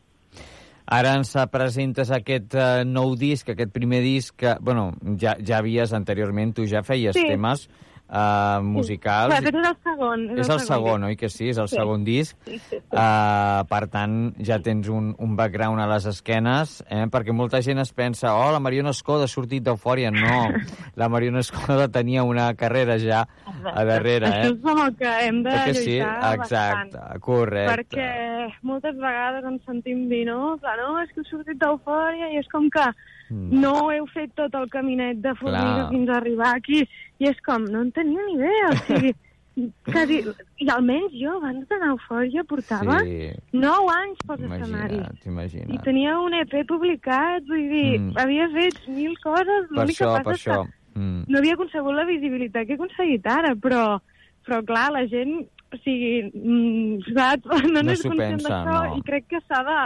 Ara ens presentes aquest uh, nou disc, aquest primer disc, que, bueno, ja, ja havies anteriorment, tu ja feies Sí. temes uh, musicals. Clar, aquest és el segon. És el segon, oi que sí? És el Sí. segon disc. Sí, sí, sí. Uh, per tant, ja tens un, un background a les esquenes, eh? perquè molta gent es pensa oh, la Mariona Escoda ha sortit d'Eufòria. No, la Mariona Escoda tenia una carrera ja a darrere. Això Eh? és amb el que hem de que sí? lluitar Exacte, bastant. correcte. Perquè moltes vegades ens sentim dir, no? Clar, no, és que heu sortit d'eufòria i és com que Mm. no heu fet tot el caminet de formiga Clar. fins a arribar aquí. I és com, no en tenia ni idea. O sigui, quasi, I almenys jo, abans d'anar a eufòria, portava Sí. 9 anys pels escenaris. Imagina't, I tenia un EP publicat, vull dir, Mm. havia fet mil coses, Per l'únic que això, passa per és que. Mm. no havia aconsegut la visibilitat que he aconseguit ara, però, però clar, la gent, o sigui, mm, saps? No, No n'és s'ho conscient pensa, d'això no. i crec que s'ha de,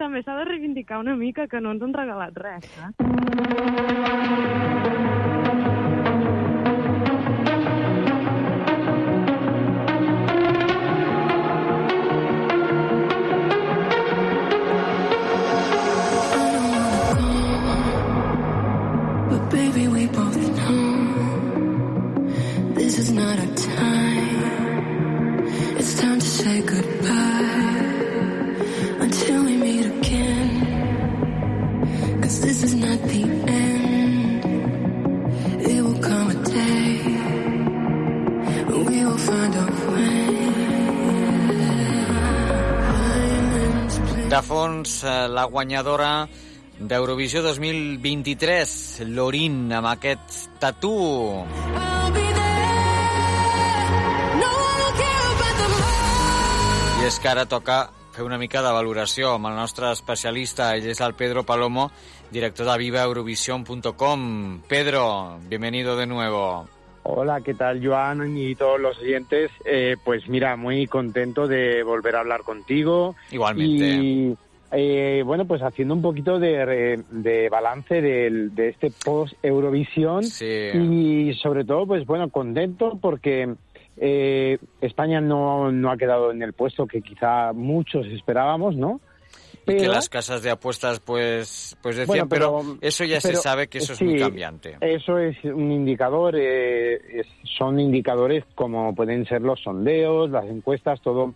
també s'ha de reivindicar una mica que no ens han regalat res, saps? But baby, we both know this is not our time. It's time to say goodbye De fons, eh, la guanyadora d'Eurovisió 2023, Lorin, amb aquest tatú. I és que ara toca fer una mica de valoració amb el nostre especialista. Ell és el Pedro Palomo, director de vivaeurovisión.com. Pedro, bienvenido de nuevo. Hola, ¿qué tal Joan y todos los oyentes? Eh, pues mira, muy contento de volver a hablar contigo. Igualmente. Y eh, bueno, pues haciendo un poquito de, de balance del- de este post-Eurovisión. Y sobre todo, pues bueno, contento porque eh, España no, no ha quedado en el puesto que quizá muchos esperábamos, ¿no? Que las casas de apuestas pues, pues decían, Bueno, pero, pero- eso ya se sabe que eso es muy cambiante. Eso es un indicador, eh, es- son indicadores como pueden ser los sondeos, las encuestas, todo,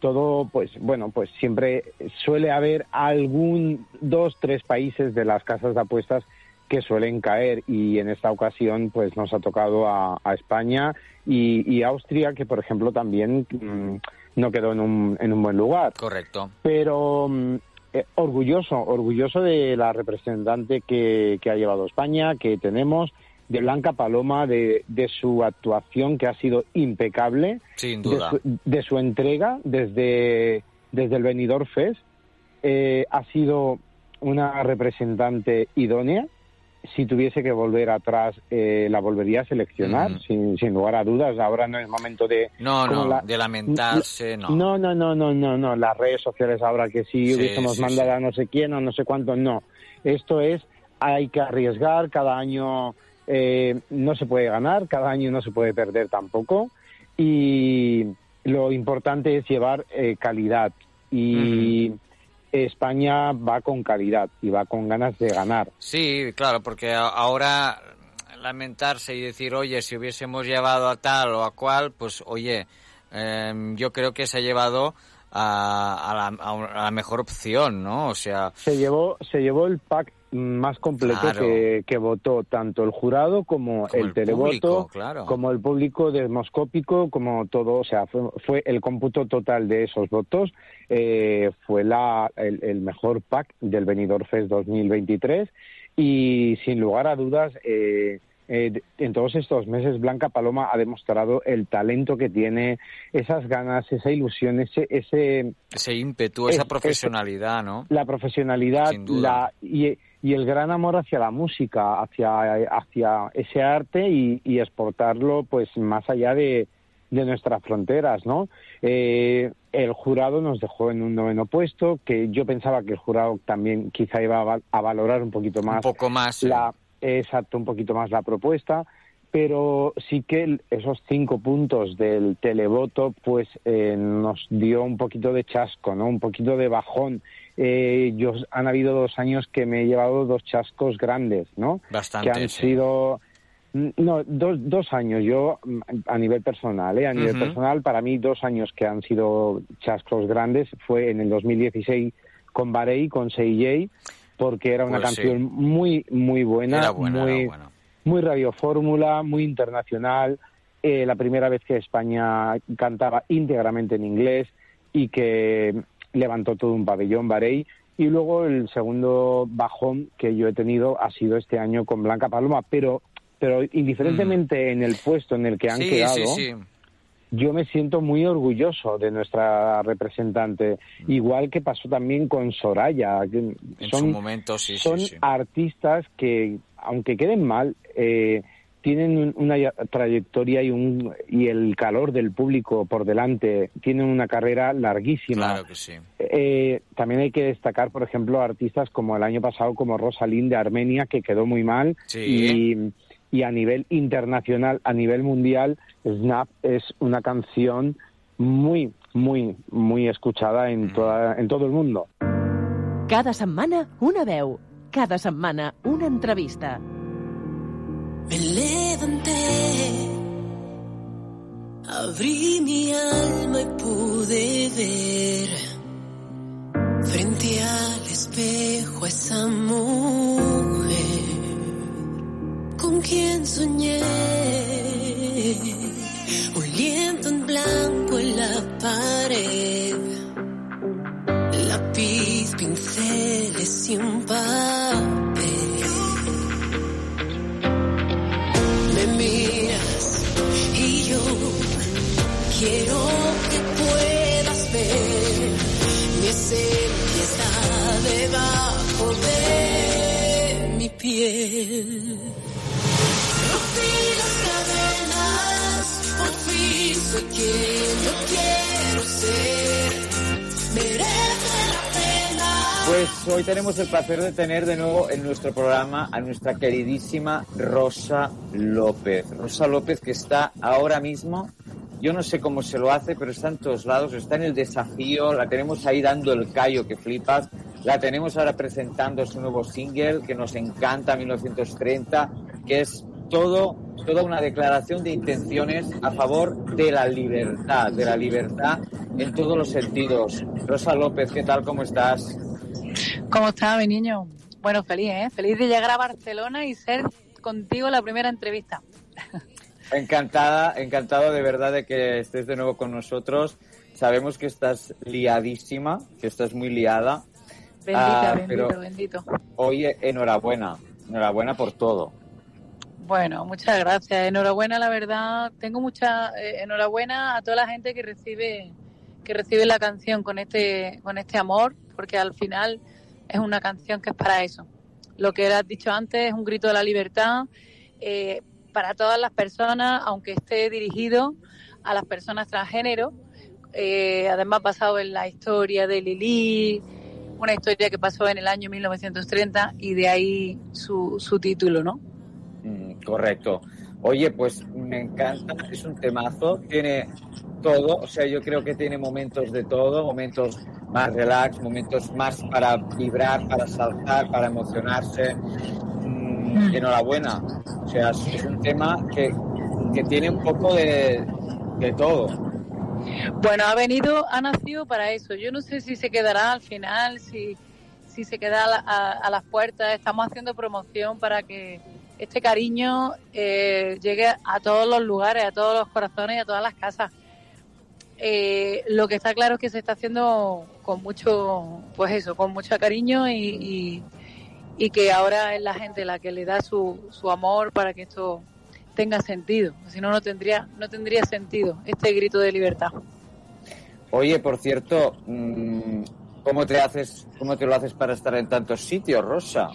todo, pues bueno, pues siempre suele haber algún dos, tres países de las casas de apuestas que suelen caer y en esta ocasión pues nos ha tocado a, a España y, y Austria que por ejemplo también mm, no quedó en un, en un buen lugar Correcto. pero mm, eh, orgulloso, orgulloso de la representante que, que ha llevado España, que tenemos, de Blanca Paloma, de, de su actuación que ha sido impecable, Sin de duda. su, de su entrega desde, desde el Benidorm Fest. Eh, ha sido una representante idónea. Si tuviese que volver atrás, eh, la volvería a seleccionar, sin, sin lugar a dudas. Ahora no es momento de... No, no, la- de lamentarse, no. no, no, no, no, no, no. Las redes sociales ahora que sí, Sí, hubiésemos sí, mandado a no sé quién o no sé cuánto, no. Esto es, hay que arriesgar, cada año eh, no se puede ganar, cada año no se puede perder tampoco. Y lo importante es llevar eh, calidad. Y España va con calidad y va con ganas de ganar. Sí, claro, porque ahora lamentarse y decir, oye, si hubiésemos llevado a tal o a cual, pues oye, em, yo creo que se ha llevado a, a la, a la mejor opción, ¿no? O sea, se llevó se llevó el pack más completo Claro. que, que votó tanto el jurado como, el, el televoto público, claro. como el público demoscópico como todo o sea fue, fue el cómputo total de esos votos eh, fue la el, el mejor pack del Benidorm Fest 2023 y sin lugar a dudas eh, eh, en todos estos meses Blanca Paloma ha demostrado el talento que tiene, esas ganas, esa ilusión, ese, ese ese ímpetu, Es- esa es- profesionalidad, ¿no? la profesionalidad Sin duda. la, y, y el gran amor hacia la música, hacia, hacia ese arte y, y exportarlo pues más allá de, de nuestras fronteras, ¿no? Eh, el jurado nos dejó en un noveno puesto, que yo pensaba que el jurado también quizá iba a, val- a valorar un poquito más. Un poco más. La, exacto, un poquito más la propuesta, pero sí que esos cinco puntos del televoto pues eh, nos dio un poquito de chasco, ¿no? Un poquito de bajón. Eh, yo, han habido dos años que me he llevado dos chascos grandes, ¿no? Bastante, Que han sí. sido No, dos, dos años. Yo, mm, a nivel personal, ¿eh? a nivel personal, para mí dos años que han sido chascos grandes fue en el 2016 con Barei, con CJ, porque era una Pues sí. canción muy, muy buena, Era buena, muy, era buena. muy radiofórmula, muy internacional. eh, la primera vez que España cantaba íntegramente en inglés y que levantó todo un pabellón Barei. Y luego el segundo bajón que yo he tenido ha sido este año con Blanca Paloma, pero, pero indiferentemente en el puesto en el que han Mm. sí, quedado, sí, sí. yo me siento muy orgulloso de nuestra representante, igual que pasó también con Soraya. que En son, su momento, sí, son artistas que, aunque queden mal, eh, tienen un- una trayectoria y, un, y el calor del público por delante, tienen una carrera larguísima. Claro que sí. Eh, también hay que destacar, por ejemplo, artistas como el año pasado, como Rosalind de Armenia, que quedó muy mal. Sí. Y, y a nivel internacional, a nivel mundial, Snap es una canción muy, muy, muy escuchada en, Mm. toda, en todo el mundo. Cada setmana, una veu. Cada setmana, una entrevista. Me levanté, abrí mi alma y pude ver frente al espejo a esa mujer con quien soñé. Un lienzo en blanco en la pared, lápiz, pinceles y un papel. Quiero que puedas ver mi esencia está debajo de mi piel. Rompí las cadenas, por fin soy quien yo quiero ser. Merece la pena. Pues hoy tenemos el placer de tener de nuevo en nuestro programa a nuestra queridísima Rosa López. Rosa López que está ahora mismo, yo no sé cómo se lo hace, pero está en todos lados, está en el desafío, la tenemos ahí dando el callo que flipas, la tenemos ahora presentando su nuevo single que nos encanta, 1930, que es todo, toda una declaración de intenciones a favor de la libertad, de la libertad en todos los sentidos. Rosa López, ¿qué tal? ¿Cómo estás? ¿Cómo está mi niño? Bueno, feliz, ¿eh? Feliz de llegar a Barcelona y ser contigo la primera entrevista. Encantada, encantado de verdad de que estés de nuevo con nosotros. Sabemos que estás liadísima, que estás muy liada. Bendita, Ah, bendito, bendito. Oye, enhorabuena, enhorabuena por todo. Bueno, muchas gracias. Enhorabuena, la verdad. Tengo mucha eh, enhorabuena a toda la gente que recibe que recibe la canción con este con este amor, porque al final es una canción que es para eso. Lo que has dicho antes es un grito de la libertad eh, para todas las personas, aunque esté dirigido a las personas transgénero. Eh, además, basado en la historia de Lili, una historia que pasó en el año 1930 y de ahí su, su título, ¿no? Mm, correcto. Oye, pues me encanta, es un temazo, tiene todo, o sea, yo creo que tiene momentos de todo, momentos más relax, momentos más para vibrar, para saltar, para emocionarse. Enhorabuena. O sea, es un tema que, que tiene un poco de, de todo. Bueno, ha venido, ha nacido para eso. Yo no sé si se quedará al final, si, si se queda a, la- a- a las puertas. Estamos haciendo promoción para que este cariño eh, llegue a todos los lugares, a todos los corazones y a todas las casas. Eh, lo que está claro es que se está haciendo con mucho, pues eso, con mucho cariño y, y, y que ahora es la gente la que le da su, su amor para que esto tenga sentido. Si no, no tendría, no tendría sentido este grito de libertad. Oye, por cierto, mm, ¿cómo te haces, cómo te lo haces para estar en tantos sitios, Rosa?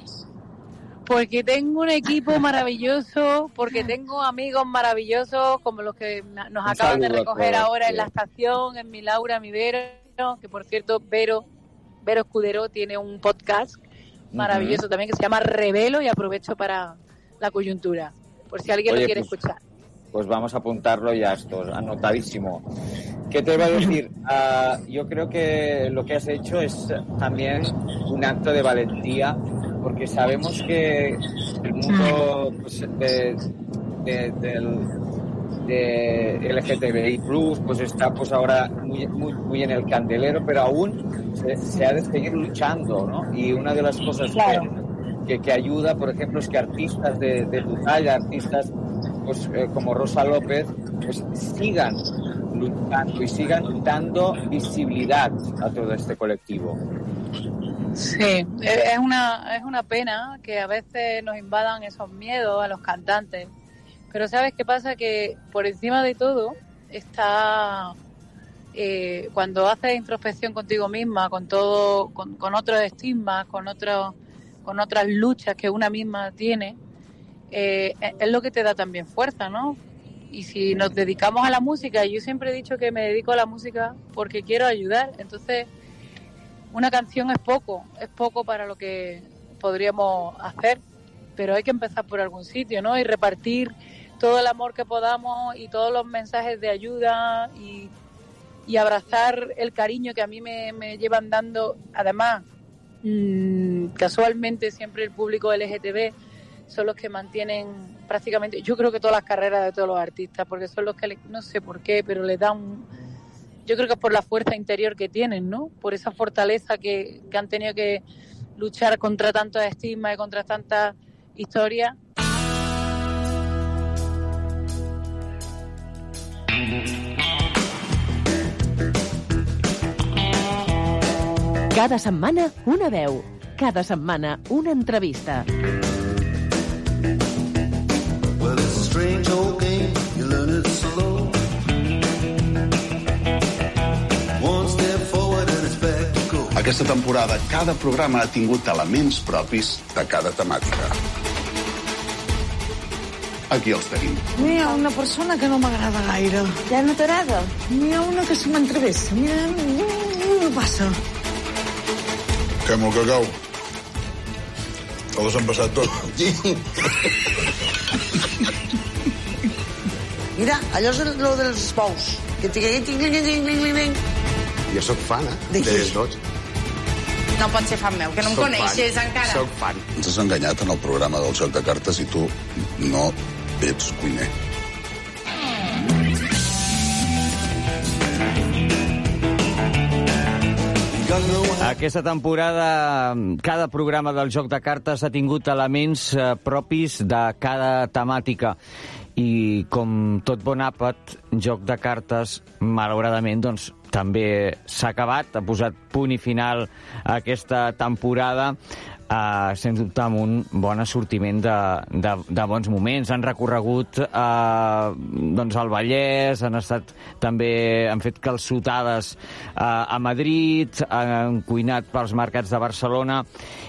Porque tengo un equipo maravilloso, porque tengo amigos maravillosos como los que nos acaban de recoger ahora en la estación, en mi Laura, mi Vero, que por cierto, Vero, Vero Escudero tiene un podcast maravilloso también que se llama Revelo y aprovecho para la coyuntura, por si alguien Oye, lo quiere pues- escuchar. Pues vamos a apuntarlo ya esto, anotadísimo. ¿Qué te iba a decir? Ah, yo creo que lo que has hecho es también un acto de valentía, porque sabemos que el mundo pues, de, de, del, de LGTBI Plus, pues está pues ahora muy, muy, muy en el candelero, pero aún se, se ha de seguir luchando, ¿no? Y una de las cosas Claro. que, que, que ayuda, por ejemplo, es que artistas de, de tu talla, artistas pues, eh, como Rosa López, pues sigan luchando y sigan dando visibilidad a todo este colectivo. Sí, es una, es una pena que a veces nos invadan esos miedos a los cantantes. Pero ¿sabes qué pasa? Que por encima de todo está eh, cuando haces introspección contigo misma, con todo, con, con otros estigmas, con otros, con otras luchas que una misma tiene, eh, es es lo que te da también fuerza, ¿no? Y si nos dedicamos a la música, yo siempre he dicho que me dedico a la música porque quiero ayudar, entonces una canción es poco, es poco para lo que podríamos hacer, pero hay que empezar por algún sitio, ¿no? Y repartir todo el amor que podamos y todos los mensajes de ayuda y, y abrazar el cariño que a mí me, me llevan dando. Además, mm, casualmente siempre el público LGTB son los que mantienen prácticamente, yo creo que todas las carreras de todos los artistas, porque son los que, le- no sé por qué, pero les dan yo creo que es por la fuerza interior que tienen, ¿no? Por esa fortaleza que, que han tenido que luchar contra tantos estigmas y contra tantas historias. Cada setmana, una veu. Cada setmana, una entrevista. Well, it's a strange old game. You learn it slow. Aquesta temporada, cada programa ha tingut elements propis de cada temàtica. Aquí els tenim. N'hi ha una persona que no m'agrada gaire. Ja no t'agrada? N'hi ha una que se m'entrevessa. Mira, no passa. Que molt cacau. Te l'has empassat tot. Mira, allò és el dels bous. Que. Jo sóc fan, eh? De qui? De tots. No pot ser fan meu, que no em Soc coneixes fan. encara. Soc fan. Ens has enganyat en el programa del joc de cartes i tu no ets cuiner. Aquesta temporada, cada programa del Joc de Cartes ha tingut elements eh, propis de cada temàtica. I com tot bon àpat, Joc de Cartes, malauradament, doncs, també s'ha acabat, ha posat punt i final a aquesta temporada, eh, sens dubte amb un bon assortiment de, de, de bons moments. Han recorregut eh, doncs al Vallès, han estat també, han fet calçotades eh, a Madrid, han cuinat pels mercats de Barcelona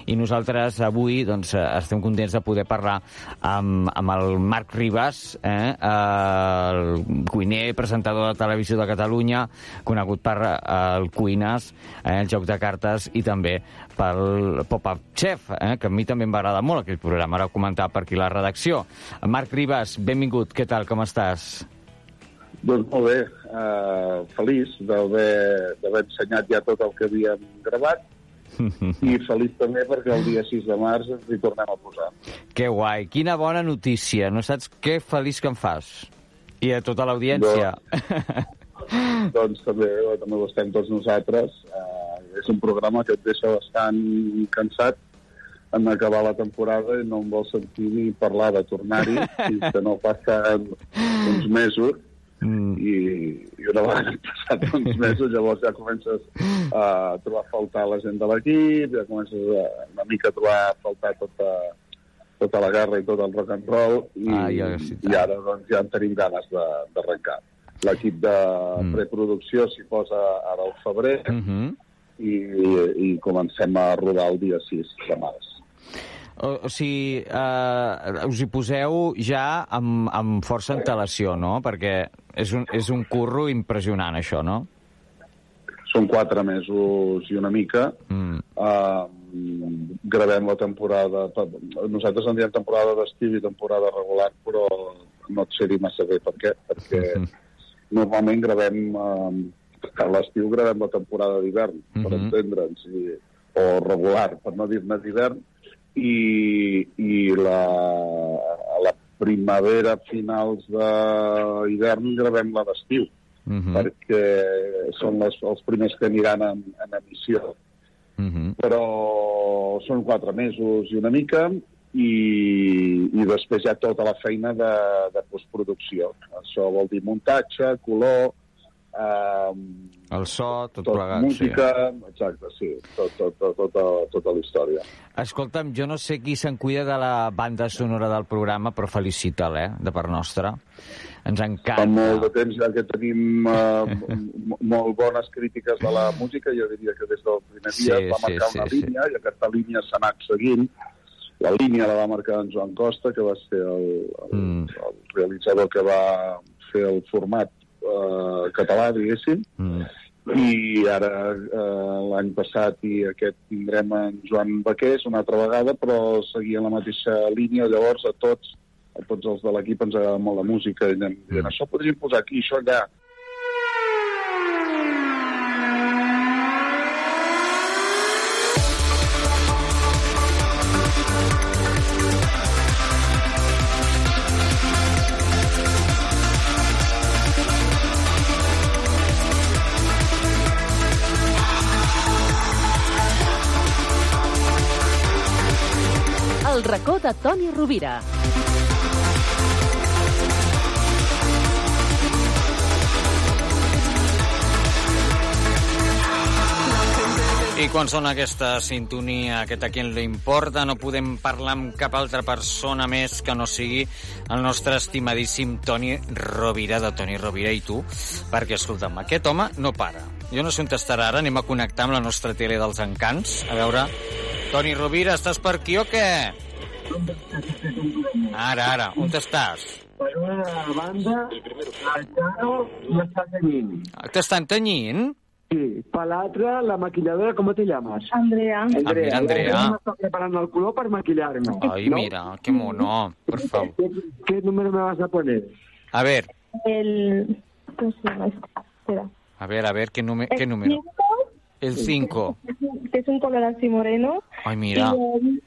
i nosaltres avui doncs, eh, estem contents de poder parlar amb, amb el Marc Ribas, eh, el cuiner, presentador de televisió de Catalunya, conegut per eh, el Cuines, eh, el joc de cartes i també pel Pop-Up Chef, eh, que a mi també em va agradar molt aquell programa, ara ho comentava per aquí la redacció. Marc Ribas, benvingut, què tal, com estàs? Doncs molt bé, uh, feliç d'haver ensenyat ja tot el que havíem gravat i feliç també perquè el dia 6 de març ens hi tornem a posar. Que guai, quina bona notícia, no saps què feliç que em fas? I a tota l'audiència. doncs també, també ho estem tots nosaltres. Uh, és un programa que et deixa bastant cansat en acabar la temporada i no em vol sentir ni parlar de tornar-hi fins que no passen uns mesos mm. i, i una vegada han passat uns mesos llavors ja comences a trobar a faltar la gent de l'equip, ja comences a, una mica a trobar a faltar tota, tota la guerra i tot el rock and roll i, Ah, ja, sí, i ara doncs, ja en tenim ganes d'arrencar. L'equip de mm. preproducció s'hi posa ara al febrer Mm -hmm. i, i comencem a rodar el dia 6 de març. O, o sigui, eh, us hi poseu ja amb, amb força antelació, no? Perquè és un, és un curro impressionant, això, no? Són quatre mesos i una mica. Mm. Uh, gravem la temporada... Nosaltres en diem temporada d'estiu i temporada regular, però no et sé dir massa bé per què, perquè normalment gravem... Uh, a l'estiu gravem la temporada d'hivern, mm -hmm. per Mhm. entendre'ns, o regular, per no dir-ne d'hivern, i, i la, a la primavera, finals d'hivern, gravem la d'estiu, Mhm. perquè són les, els primers que aniran en, en emissió. Mhm. Però són quatre mesos i una mica, i, i després hi ha tota la feina de, de postproducció. Això vol dir muntatge, color, eh, El so, tot, tot plegat, música, exacte, sí, tot, tot, tot, tota, tota la història. sí. Escolta'm, jo no sé qui se'n cuida de la banda sonora del programa, però felicita'l, eh, de part nostra. Ens Fa encanta. molt de temps ja que tenim eh, molt bones crítiques de la música, jo diria que des del primer dia Sí, va sí, marcar sí, una sí. línia i aquesta línia s'ha anat seguint. La línia la va marcar en Joan Costa, que va ser el, el, Mm. el realitzador que va fer el format eh, català, diguéssim, Mm. i ara eh, l'any passat i aquest tindrem en Joan Baqués una altra vegada, però seguia la mateixa línia, llavors a tots a tots els de l'equip ens agrada molt la música i anem dient, això podríem posar aquí, això allà. Rovira. I quan sona aquesta sintonia, aquest a qui li importa, no podem parlar amb cap altra persona més que no sigui el nostre estimadíssim Toni Rovira, de Toni Rovira i tu, perquè, escolta'm, aquest home no para. Jo no sé on estarà ara, anem a connectar amb la nostra tele dels encants, a veure... Toni Rovira, estàs per aquí o què? Ara, ara, on estàs? Per una banda, el Chano m'està tenyint. T'estan tenyint? Sí, per l'altra, la maquilladora, ¿cómo te llamas? Andrea. Ah, mira, Andrea. Me está preparando el culo para maquillarme. Ay, ¿no? mira, qué mono, por favor. ¿Qué, qué número me vas a poner? A ver, El... Espera. a ver, a ver, ¿qué, número? El 5. Que es un color así moreno. Ay, mira. Y el,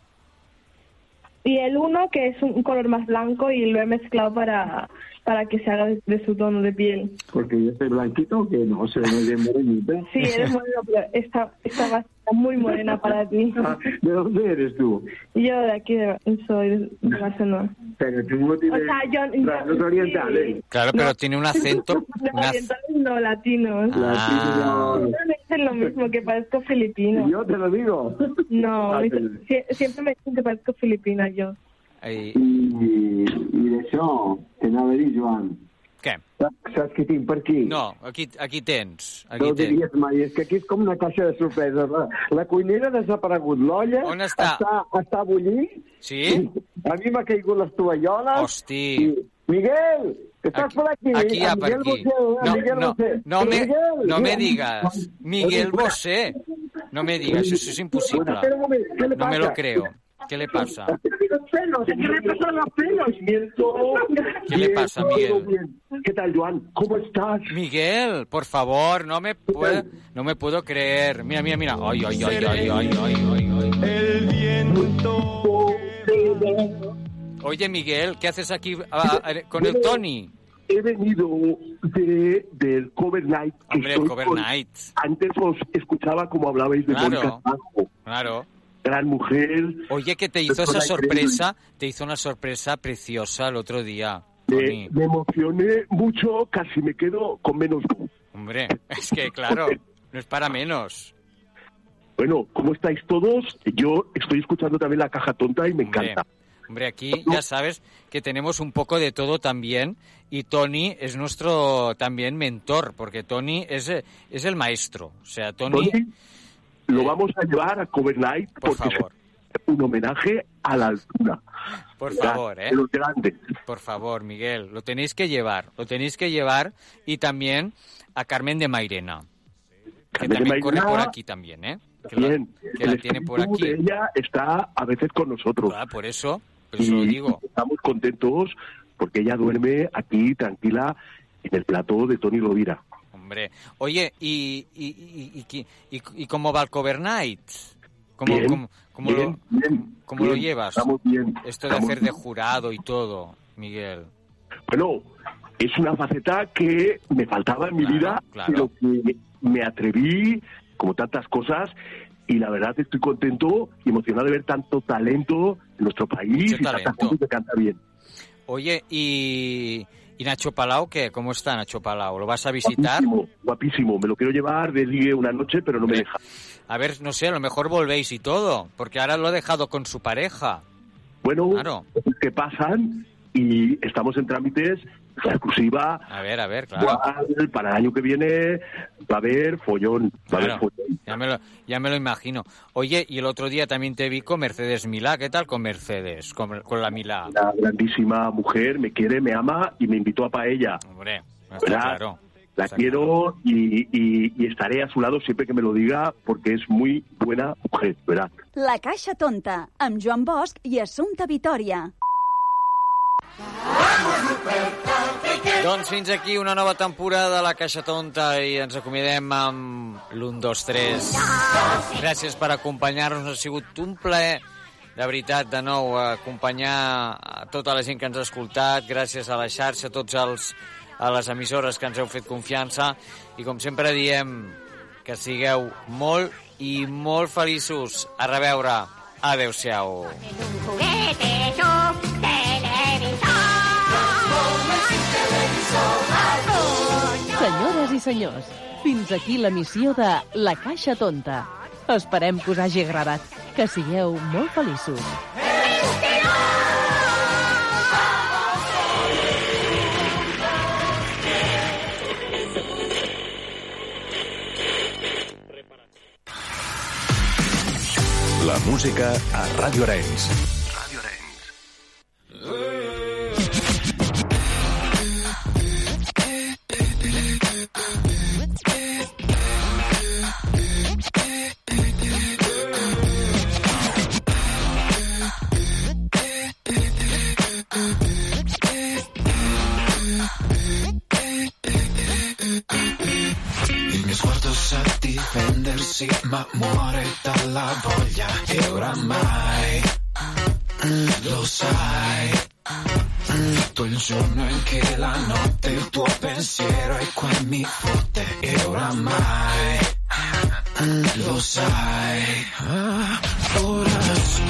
y el uno, que es un color más blanco y lo he mezclado para, para que se haga de, de su tono de piel. Porque yo soy blanquito que no, soy muy bien morenita. Sí, eres moreno, pero va a estar muy morena para ti. Ah, ¿De dónde eres tú? Yo de aquí de- soy de de Barcelona. Pero tú no tienes O sea, yo- yo- orientales. Claro, pero tiene un acento... No, una- orientales no, latinos. Ah. No me dicen lo mismo, que parezco filipino. Yo te lo digo. No, Ah, sie- siempre me dicen que parezco filipina yo. Ai, I, i d'això, que anava a dir, Joan, Què? saps, què tinc per aquí? No, aquí, aquí tens. No Aquí ho tens. diries mai, és que aquí és com una caixa de sorpreses. La, la cuinera ha desaparegut, l'olla On està? està, està bullint, Sí? a mi m'ha caigut les tovalloles. Hosti. I, Miguel, que estàs Aquí- per aquí? aquí hi ha per Miguel aquí. Bosé, No, Miguel no, Bosé. no me, Miguel, no me digas. Miguel Bosé. No me digas, eso es imposible. Espera un momento, ¿qué le No me lo creo. ¿Qué le pasa? Los pelos, ¿qué le pasa a los pelos? ¿Qué le pasa, Miguel? ¿Qué tal, Joan? ¿Cómo estás? Miguel, por favor, no me puedo, no me puedo creer. Mira, mira, mira. Ay, ay, ay, ay, ay, ay, ay, ay. El viento. Oye, Miguel, ¿qué haces aquí ah, ah, con el Tony? He venido de, del Cover Night. Hombre, el Cover con- Night. Antes os escuchaba como hablabais de Claro. Mónica Naranjo, Claro. Gran mujer. Oye, que te hizo esa increíble. sorpresa, te hizo una sorpresa preciosa el otro día, Me, me emocioné mucho, casi me quedo con menos voz. Hombre, es que claro, no es para menos. Bueno, ¿cómo estáis todos? Yo estoy escuchando también la caja tonta y me Hombre, encanta. hombre, aquí ya sabes que tenemos un poco de todo también y Tony es nuestro también mentor, porque Tony es, eh, es el maestro. O sea, Tony, Tony, lo vamos a llevar a Cover Night por porque favor, es un homenaje a la altura. por Ya, favor, ¿eh? de los grandes. Por favor, Miguel, lo tenéis que llevar, lo tenéis que llevar y también a Carmen de Mairena, que también corre por aquí también, ¿eh? Que la, Bien, que la el tiene por aquí. de ella está a veces con nosotros. Ah, por eso, por eso lo Y digo. Estamos contentos porque ella duerme aquí tranquila en el plató de Tony Rovira. Hombre, oye, ¿y, y, y, y, cómo va el Cover Night? ¿Cómo, Bien, cómo- cómo bien, lo, bien, cómo lo bien, llevas? Esto de hacer de jurado y todo. Miguel? Bueno, es una faceta que me faltaba en mi vida, claro. pero que me atreví, como tantas cosas, y la verdad estoy contento y emocionado de ver tanto talento en nuestro país Mucho y talento. gente que canta bien. Oye, ¿y, ¿y Nacho Palau qué? ¿Cómo está Nacho Palau? ¿Lo vas a visitar? Guapísimo, guapísimo. Me lo quiero llevar de ligue una noche, pero no me deja. A ver, no sé, a lo mejor volvéis y todo, porque ahora lo ha dejado con su pareja. Bueno, Claro. que pasan y estamos en trámites, la exclusiva. A ver, a ver, claro. para el año que viene va a haber follón. Va a haber follón. ya me, lo, ya me lo imagino. Oye, y el otro día también te vi con Mercedes Milá. ¿Qué tal con Mercedes? Con, con la Milá. Una grandísima mujer, me quiere, me ama y me invitó a paella. Hombre, está ¿Verdad? claro. La quiero y, y- y estaré a su lado siempre que me lo diga porque es muy buena mujer, ¿verdad? La Caixa Tonta, amb Joan Bosch i Assumpta Vitoria. Doncs fins aquí una nova temporada de La Caixa Tonta i ens acomiadem amb l'1, 2, 3. Gràcies per acompanyar-nos, ha sigut un plaer de veritat, de nou, acompanyar a tota la gent que ens ha escoltat, gràcies a la xarxa, a tots els a les emissores que ens heu fet confiança i com sempre diem que sigueu molt i molt feliços. A reveure. Adéu-siau. Juguete, Senyores i senyors, fins aquí la missió de La Caixa Tonta. Esperem que us hagi agradat. Que sigueu molt feliços. La música a Ràdio Arenys. Il ma muore dalla voglia. E oramai lo sai. Tutto il giorno e anche la notte il tuo pensiero è qua e mi fotte. E oramai lo sai. Ora su,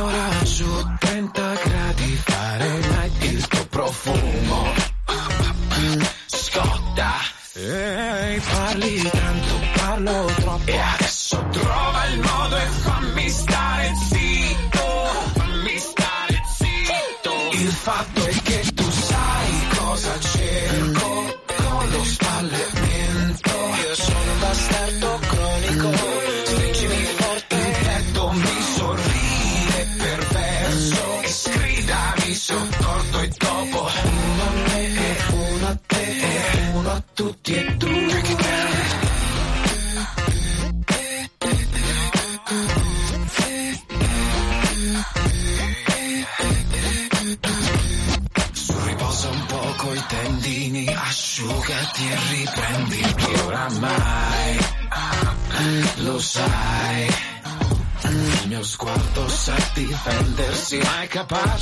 ora giù, 30 gradi Fahrenheit, il tuo profumo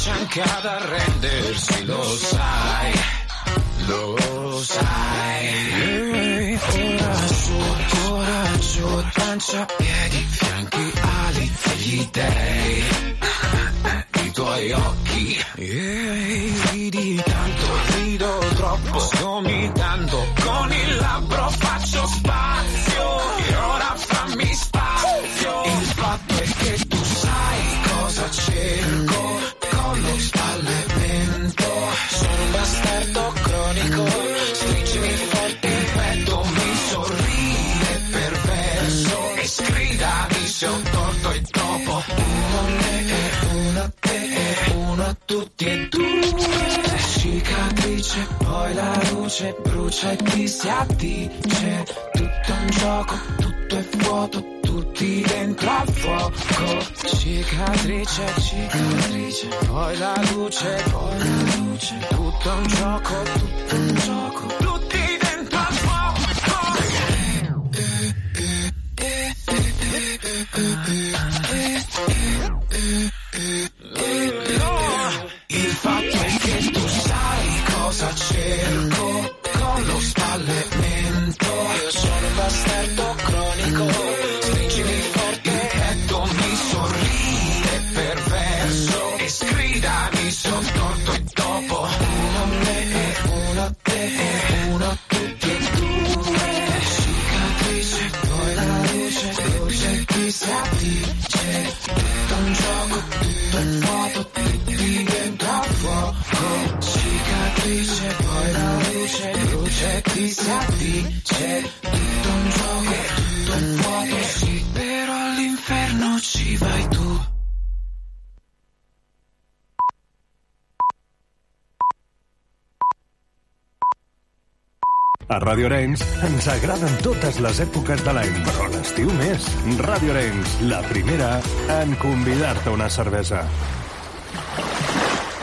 capace anche ad arrendersi, lo sai, lo si addice. Tutto un gioco, tutto è vuoto, tutti dentro al fuoco. Cicatrice, cicatrice, poi la luce, poi la luce. Tutto un gioco, tutto un gioco, tutti dentro al fuoco. Ràdio Arenys ens agraden totes les èpoques de l'any, però l'estiu més. Ràdio Arenys, la primera en convidar-te una cervesa.